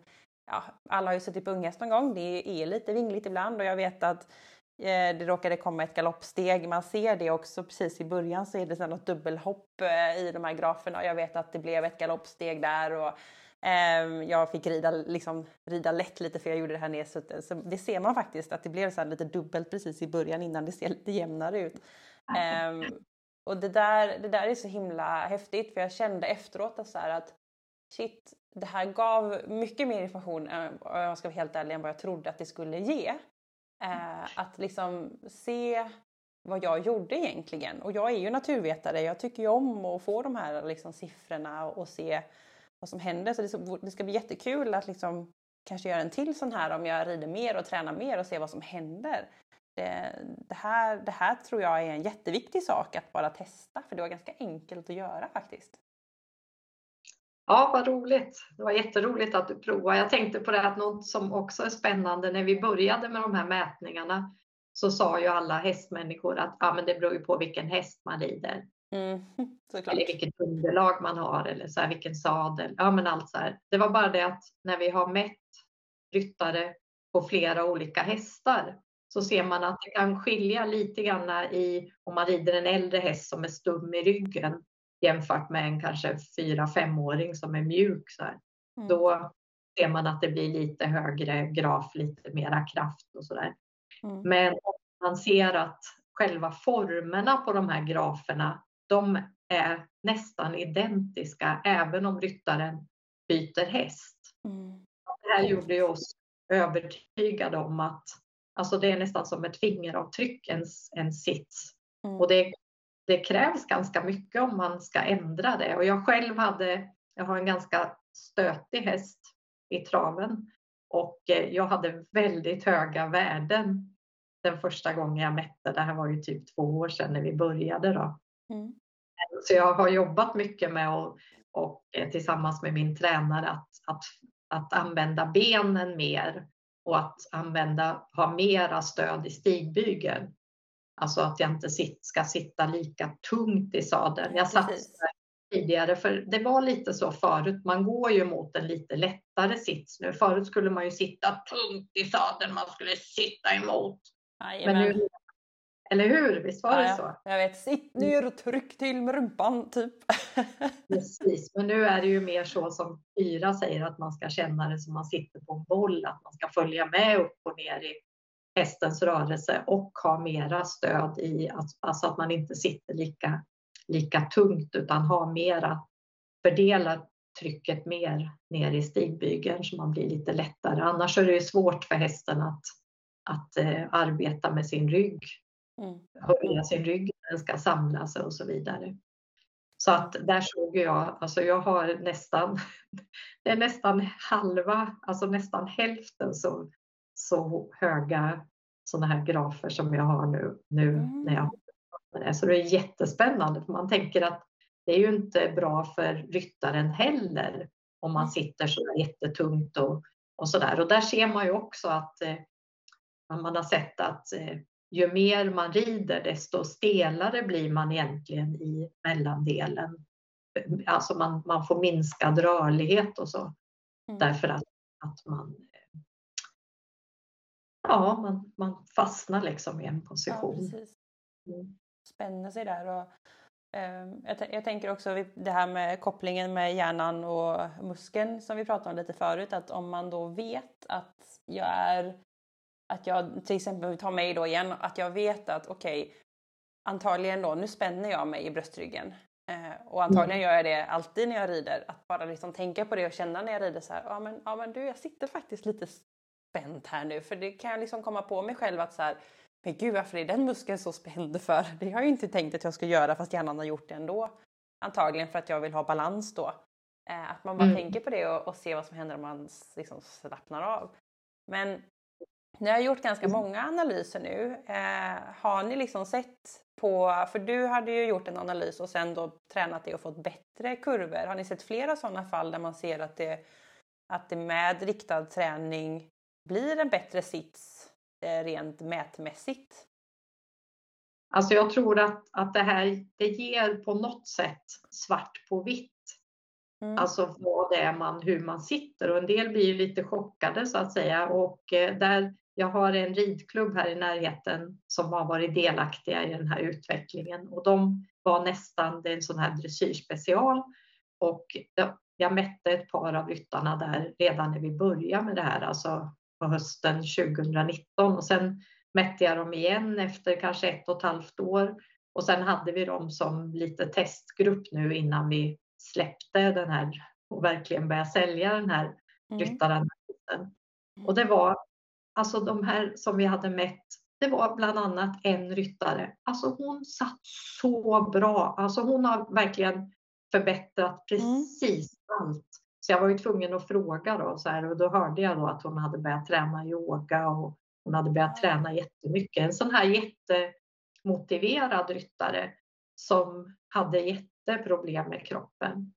ja, alla har ju suttit på unghäst någon gång, det är lite vingligt ibland och jag vet att eh, det råkade komma ett galoppsteg, man ser det också precis i början så är det något dubbelhopp eh, i de här graferna och jag vet att det blev ett galoppsteg där och Ehm, jag fick rida, liksom, rida lätt lite för jag gjorde det här nedsuttet. Så det ser man faktiskt att det blev så lite dubbelt precis i början innan det ser lite jämnare ut. Um, och det där, det där är så himla häftigt för jag kände efteråt att, så att shit, det här gav mycket mer information, om jag ska vara helt ärlig, än vad jag trodde att det skulle ge. Eh, att liksom se vad jag gjorde egentligen. Och jag är ju naturvetare, jag tycker ju om att få de här liksom, siffrorna och se vad som händer. Så det, ska bli jättekul att liksom kanske göra en till sån här om jag rider mer och tränar mer och ser vad som händer. det, det, här, det här tror jag är en jätteviktig sak att bara testa för det var ganska enkelt att göra faktiskt. Ja, vad roligt. Det var jätteroligt att du provade. Jag tänkte på det att något som också är spännande när vi började med de här mätningarna så sa ju alla hästmänniskor att ja, men det beror ju på vilken häst man rider. Mm, eller vilket underlag man har eller så här, vilken sadel. Ja, men allt så här. Det var bara det att när vi har mätt ryttare på flera olika hästar så ser man att det kan skilja lite grann i om man rider en äldre häst som är stum i ryggen jämfört med en kanske 4-5-åring som är mjuk. Så mm. Då ser man att det blir lite högre graf, lite mera kraft och sådär. Mm. Men man ser att själva formerna på de här graferna, de är nästan identiska även om ryttaren byter häst. Mm. Det här gjorde oss övertygade om att alltså det är nästan som ett fingeravtryck, en, en sits. Mm. Och det, det krävs ganska mycket om man ska ändra det. Och jag själv hade, jag har en ganska stötig häst i traven och eh, jag hade väldigt höga värden den första gången jag mätte. Det här var ju typ två år sedan när vi började. Då. Mm. Så jag har jobbat mycket med att, och eh, tillsammans med min tränare att, att, att använda benen mer och att använda, ha mera stöd i stigbygeln. Alltså att jag inte sit, ska sitta lika tungt i sadeln. Jag satt tidigare, för det var lite så förut. Man går ju mot en lite lättare sits nu. Förut skulle man ju sitta tungt i sadeln, man skulle sitta emot. Men nu, eller hur? Visst var ja, det så? Jag vet, sitt ner och tryck till med rumpan typ. Precis, men nu är det ju mer så som Fyra säger att man ska känna det som man sitter på en boll, att man ska följa med upp och ner i hästens rörelse och ha mera stöd i att, alltså att man inte sitter lika, lika tungt utan ha mera, fördela trycket mer ner i stigbygeln så man blir lite lättare. Annars är det svårt för hästen att, att eh, arbeta med sin rygg, mm. höja sin rygg när den ska samla sig och så vidare. Så att där såg jag, alltså jag har nästan, det är nästan halva, alltså nästan hälften så, så höga sådana här grafer som jag har nu, nu mm. när jag. Så det är jättespännande för man tänker att det är ju inte bra för ryttaren heller om man sitter så jättetungt och, och där. Och där ser man ju också att eh, man har sett att eh, ju mer man rider desto stelare blir man egentligen i mellandelen. Alltså man, man får minskad rörlighet och så. Mm. Därför att, att man, ja, man, man fastnar liksom i en position. Ja. Spänner sig där. Och, eh, jag, jag, tänker också det här med kopplingen med hjärnan och muskeln som vi pratade om lite förut. Att om man då vet att jag är att jag till exempel, vi tar mig då igen, att jag vet att okej, okay, antagligen då, nu spänner jag mig i bröstryggen. Eh, och antagligen mm. gör jag det alltid när jag rider. Att bara liksom tänka på det och känna när jag rider så här, ja men, ja, men du, jag sitter faktiskt lite spänt här nu. För det kan jag liksom komma på mig själv att så här, men gud varför är den muskeln så spänd för? Det har jag ju inte tänkt att jag ska göra fast hjärnan har gjort det ändå. Antagligen för att jag vill ha balans då. Eh, att man bara mm. tänker på det och, och ser vad som händer om man liksom slappnar av. Men ni har gjort ganska mm. många analyser nu. Eh, har ni liksom sett på, för du hade ju gjort en analys och sen då tränat det och fått bättre kurvor. Har ni sett flera sådana fall där man ser att det, att det med riktad träning blir en bättre sits eh, rent mätmässigt? Alltså jag tror att, att det här det ger på något sätt svart på vitt. Mm. Alltså vad det är man, hur man sitter och en del blir lite chockade så att säga och eh, där jag har en ridklubb här i närheten som har varit delaktiga i den här utvecklingen och de var nästan, det är en sån här dressyrspecial och jag mätte ett par av ryttarna där redan när vi började med det här, alltså på hösten 2019 och sen mätte jag dem igen efter kanske ett och ett halvt år och sen hade vi dem som lite testgrupp nu innan vi släppte den här och verkligen började sälja den här mm. ryttaranalysen. Och det var Alltså de här som vi hade mätt, det var bland annat en ryttare. Alltså hon satt så bra. Alltså hon har verkligen förbättrat mm. precis mm. allt. Så jag var ju tvungen att fråga då, så här, och då hörde jag då att hon hade börjat träna yoga och Hon hade börjat träna jättemycket. En sån här jättemotiverad ryttare som hade jätteproblem med kroppen.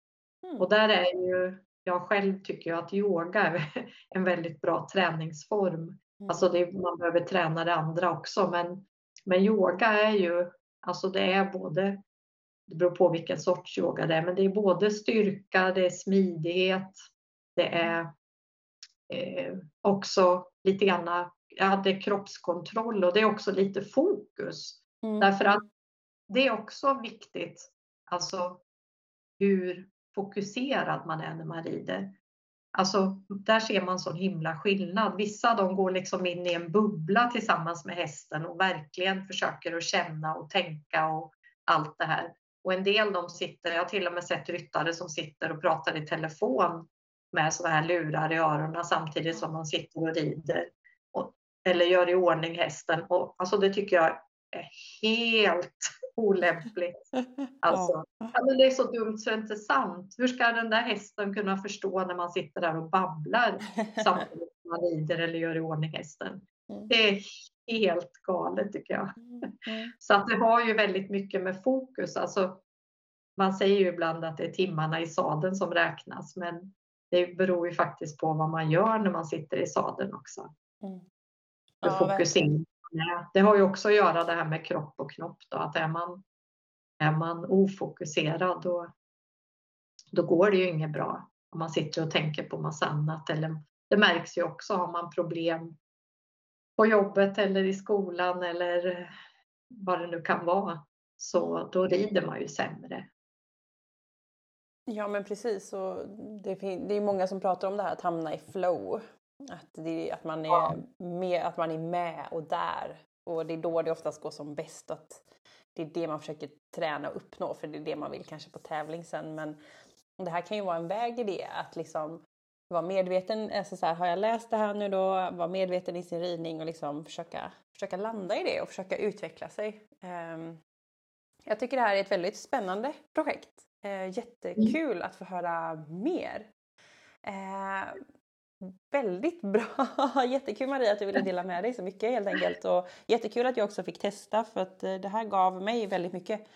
Mm. Och där är ju, jag själv tycker ju att yoga är en väldigt bra träningsform. Mm. Alltså det, man behöver träna det andra också men, men yoga är ju, alltså det är både, det beror på vilken sorts yoga det är, men det är både styrka, det är smidighet, det är eh, också lite grann, hade kroppskontroll och det är också lite fokus. Mm. Därför att det är också viktigt, alltså hur fokuserad man är när man rider. Alltså, där ser man sån himla skillnad. Vissa de går liksom in i en bubbla tillsammans med hästen och verkligen försöker att känna och tänka och allt det här. Och en del de sitter, jag har till och med sett ryttare som sitter och pratar i telefon med sådana här lurar i öronen samtidigt som de sitter och rider. Och, eller gör i ordning hästen. Och, alltså det tycker jag är helt olämpligt. Alltså, ja. det är så dumt så det är inte sant. Hur ska den där hästen kunna förstå när man sitter där och babblar samtidigt som man rider eller gör i ordning hästen? Mm. Det är helt galet tycker jag. Mm, mm. Så att det har ju väldigt mycket med fokus. Alltså, man säger ju ibland att det är timmarna i sadeln som räknas, men det beror ju faktiskt på vad man gör när man sitter i sadeln också. Mm. Ja, fokusering det har ju också att göra det här med kropp och knopp då, att är man, är man ofokuserad då, då går det ju inget bra om man sitter och tänker på massa annat. Eller, det märks ju också, har man problem på jobbet eller i skolan eller vad det nu kan vara, så då rider man ju sämre. Ja men precis, och det, det är många som pratar om det här att hamna i flow. Att, det, att, man är med, att man är med och där. Och det är då det oftast går som bäst. Att det är det man försöker träna och uppnå för det är det man vill kanske på tävling sen. Men det här kan ju vara en väg i det. Att liksom vara medveten. Alltså så här, har jag läst det här nu då? Vara medveten i sin ridning och liksom försöka, försöka landa i det och försöka utveckla sig. Um, jag tycker det här är ett väldigt spännande projekt. Uh, jättekul att få höra mer. Uh, Väldigt bra! Jättekul Maria att du ville dela med dig så mycket helt enkelt. Och jättekul att jag också fick testa för att eh, det här gav mig väldigt mycket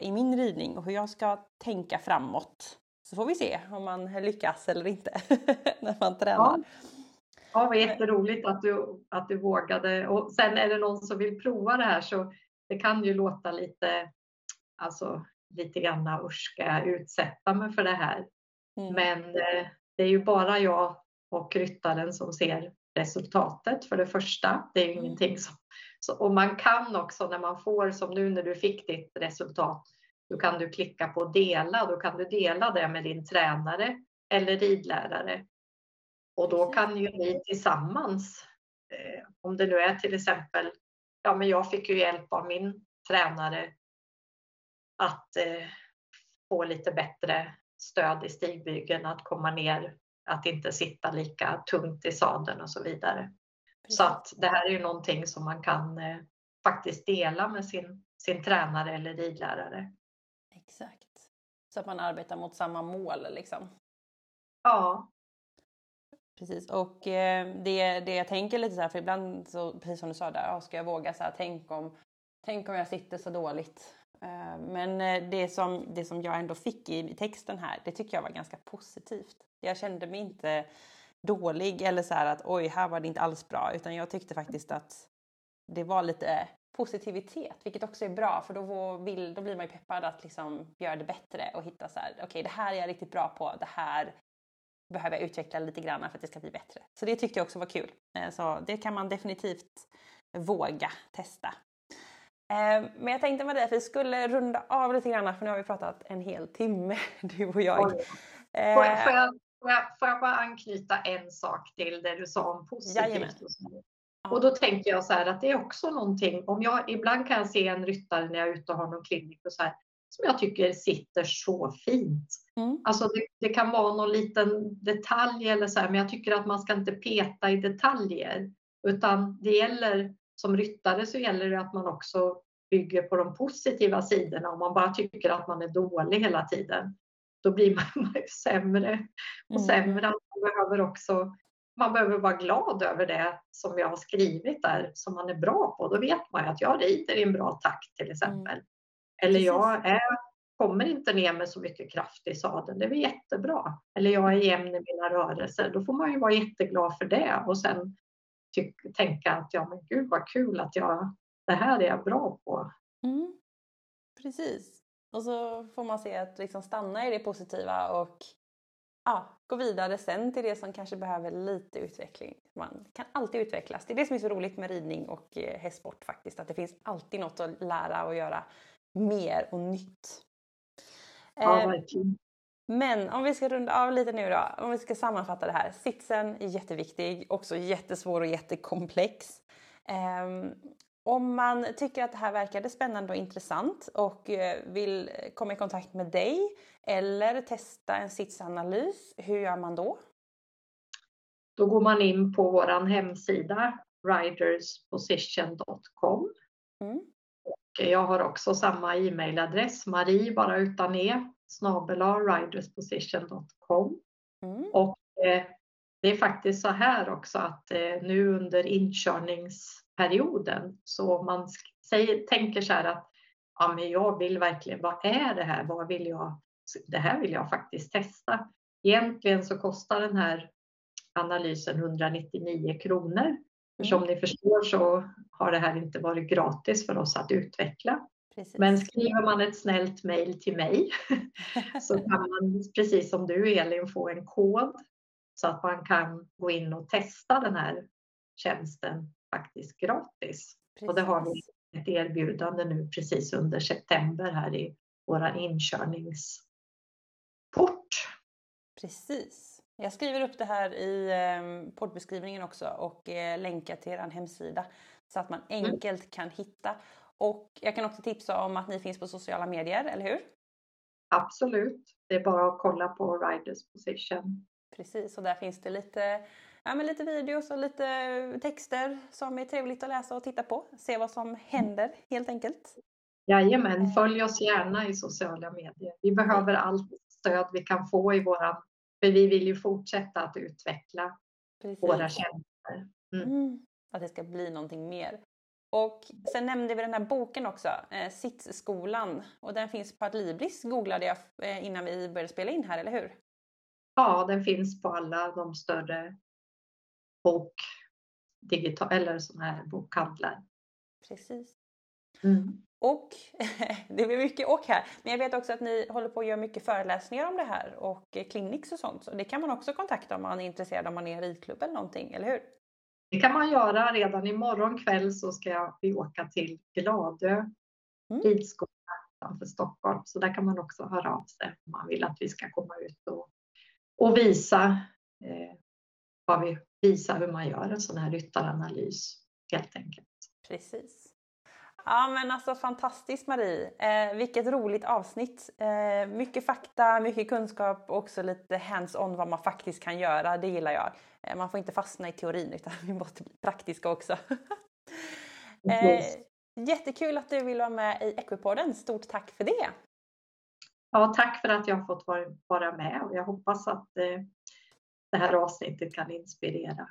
i min ridning och hur jag ska tänka framåt. Så får vi se om man lyckas eller inte när man tränar. Ja. Ja, vad jätteroligt att du, att du vågade. Och sen är det någon som vill prova det här så det kan ju låta lite, alltså lite grann usch ska jag utsätta mig för det här. Mm. Men eh, det är ju bara jag och ryttaren som ser resultatet för det första. Det är ju mm. ingenting som... Så, och man kan också när man får, som nu när du fick ditt resultat, då kan du klicka på dela, då kan du dela det med din tränare eller ridlärare. Och då kan ju ni tillsammans, eh, om det nu är till exempel, ja men jag fick ju hjälp av min tränare att eh, få lite bättre stöd i stigbygeln, att komma ner att inte sitta lika tungt i sadeln och så vidare. Precis. Så att det här är ju någonting som man kan eh, faktiskt dela med sin, sin tränare eller ridlärare. Exakt. Så att man arbetar mot samma mål liksom. Ja. Precis, och eh, det, det jag tänker lite så här, för ibland så, precis som du sa där, ska jag våga så här, tänk om, tänk om jag sitter så dåligt. Eh, men eh, det som, det som jag ändå fick i texten här, det tycker jag var ganska positivt. Jag kände mig inte dålig eller så här att oj, här var det inte alls bra, utan jag tyckte faktiskt att det var lite positivitet, vilket också är bra för då, vill, då blir man ju peppad att liksom göra det bättre och hitta så här, okej, okay, det här är jag riktigt bra på, det här behöver jag utveckla lite grann för att det ska bli bättre. Så det tyckte jag också var kul. Eh, så det kan man definitivt våga testa. Eh, men jag tänkte med dig att vi skulle runda av lite grann för nu har vi pratat en hel timme du och jag. Får, får, jag, får, jag, får jag bara anknyta en sak till det du sa om positivt? Och, och då tänker jag så här att det är också någonting, om jag ibland kan jag se en ryttare när jag är ute och har någon klinik och så här, som jag tycker sitter så fint. Mm. Alltså det, det, kan vara någon liten detalj eller så här, men jag tycker att man ska inte peta i detaljer. Utan det gäller, som ryttare så gäller det att man också bygger på de positiva sidorna. Om man bara tycker att man är dålig hela tiden, då blir man, sämre och mm. sämre. Man behöver också man behöver vara glad över det som jag har skrivit där som man är bra på. Då vet man ju att jag rider i en bra takt till exempel. Mm. Eller Precis. jag är, kommer inte ner med så mycket kraft i sadeln. Det är jättebra. Eller jag är jämn i mina rörelser. Då får man ju vara jätteglad för det och sen tänka att ja men gud vad kul att jag, det här är jag bra på. Mm. Precis. Och så får man se att liksom stanna i det positiva och ja, gå vidare sen till det som kanske behöver lite utveckling. Man kan alltid utvecklas. Det är det som är så roligt med ridning och eh, hästsport faktiskt, att det finns alltid något att lära och göra mer och nytt. Ja, eh, verkligen. Men om vi ska runda av lite nu då, om vi ska sammanfatta det här. Sitsen är jätteviktig, också jättesvår och jättekomplex. Om man tycker att det här verkade spännande och intressant och eh, vill komma i kontakt med dig eller testa en sitsanalys, hur gör man då? Då går man in på vår hemsida ridersposition.com. Mm. jag har också samma e-mailadress, Marie bara utan e, snabela ridersposition.com. Mm. Och eh, det är faktiskt så här också att eh, nu under inkörningsperioden så man säger, tänker så här att ja, men jag vill verkligen, vad är det här? Vad vill jag? Det här vill jag faktiskt testa. Egentligen så kostar den här analysen 199 kronor. Mm. Som ni förstår så har det här inte varit gratis för oss att utveckla. Precis. Men skriver man ett snällt mejl till mig så kan man, precis som du Elin, få en kod så att man kan gå in och testa den här tjänsten faktiskt gratis. Precis. Och det har vi ett erbjudande nu precis under september här i våra inkörningsport. Precis. Jag skriver upp det här i ehm, poddbeskrivningen också och eh, länkar till er hemsida så att man mm. enkelt kan hitta. Och jag kan också tipsa om att ni finns på sociala medier, eller hur? Absolut. Det är bara att kolla på Riders Position Precis, och där finns det lite, ja, men lite videos och lite texter som är trevligt att läsa och titta på. Se vad som händer helt enkelt. Jajamän, eh. följ oss gärna i sociala medier. Vi behöver allt stöd vi kan få i våra, för vi vill ju fortsätta att utveckla Precis. våra tjänster. Mm. Mm, att det ska bli någonting mer. Och sen nämnde vi den här boken också, eh, Sittskolan. Och den finns på Adlibris googlade jag eh, innan vi började spela in här, eller hur? Ja, den finns på alla de större bok, digital, eller sådana här bokhandlar. Precis. Mm. Och det blir mycket och här. Men jag vet också att ni håller på att göra mycket föreläsningar om det här och clinics och sånt. Så det kan man också kontakta om man är intresserad om man är i ridklubb eller någonting, eller hur? Det kan man göra. Redan imorgon kväll så ska vi åka till Gladö mm. ridskola utanför Stockholm. Så där kan man också höra av sig om man vill att vi ska komma ut och och visa, eh, vad vi, visa hur man gör en sån här ryttaranalys helt enkelt. Precis. Ja men alltså fantastiskt Marie! Eh, vilket roligt avsnitt! Eh, mycket fakta, mycket kunskap och också lite hands-on vad man faktiskt kan göra. Det gillar jag. Eh, man får inte fastna i teorin utan vi måste bli praktiska också. eh, jättekul att du vill vara med i Equipodden. Stort tack för det! ja, tack för att jag har fått vara med och jag hoppas att eh, det här avsnittet kan inspirera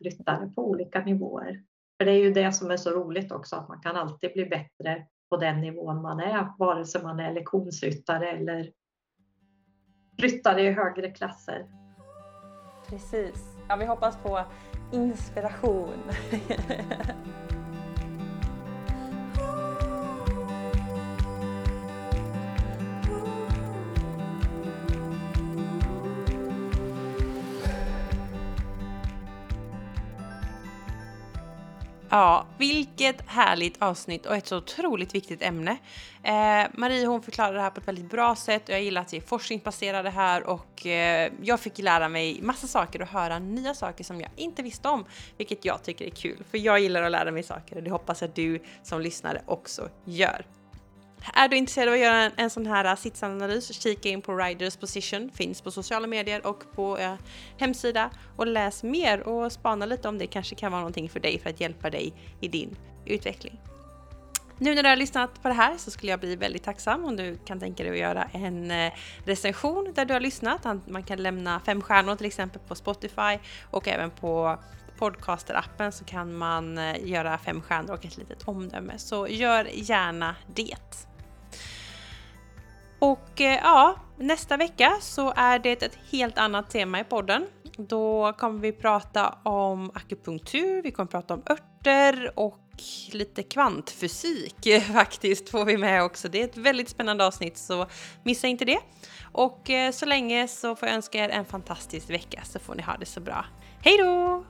ryttare på olika nivåer. För det är ju det som är så roligt också, att man kan alltid bli bättre på den nivån man är, vare sig man är lektionsryttare eller ryttare i högre klasser. Precis. Ja, vi hoppas på inspiration. Ja, vilket härligt avsnitt och ett så otroligt viktigt ämne. Eh, Marie hon förklarar det här på ett väldigt bra sätt och jag gillar att vi är forskningsbaserade här och eh, jag fick lära mig massa saker och höra nya saker som jag inte visste om, vilket jag tycker är kul. För jag gillar att lära mig saker och det hoppas jag du som lyssnare också gör. Är du intresserad av att göra en, en sån här äh, sitsanalys, kika in på Riders Position, finns på sociala medier och på eh, hemsida och läs mer och spana lite om det kanske kan vara någonting för dig för att hjälpa dig i din utveckling. Nu när du har lyssnat på det här så skulle jag bli väldigt tacksam om du kan tänka dig att göra en äh, recension där du har lyssnat. Man kan lämna fem stjärnor till exempel på Spotify och även på podcaster-appen så kan man göra fem stjärnor och ett litet omdöme. Så gör gärna det. Och eh, ja, nästa vecka så är det ett helt annat tema i podden. Då kommer vi prata om akupunktur, vi kommer prata om örter och lite kvantfysik faktiskt får vi med också. Det är ett väldigt spännande avsnitt så missa inte det. Och eh, så länge så får jag önska er en fantastisk vecka så får ni ha det så bra. Hej då!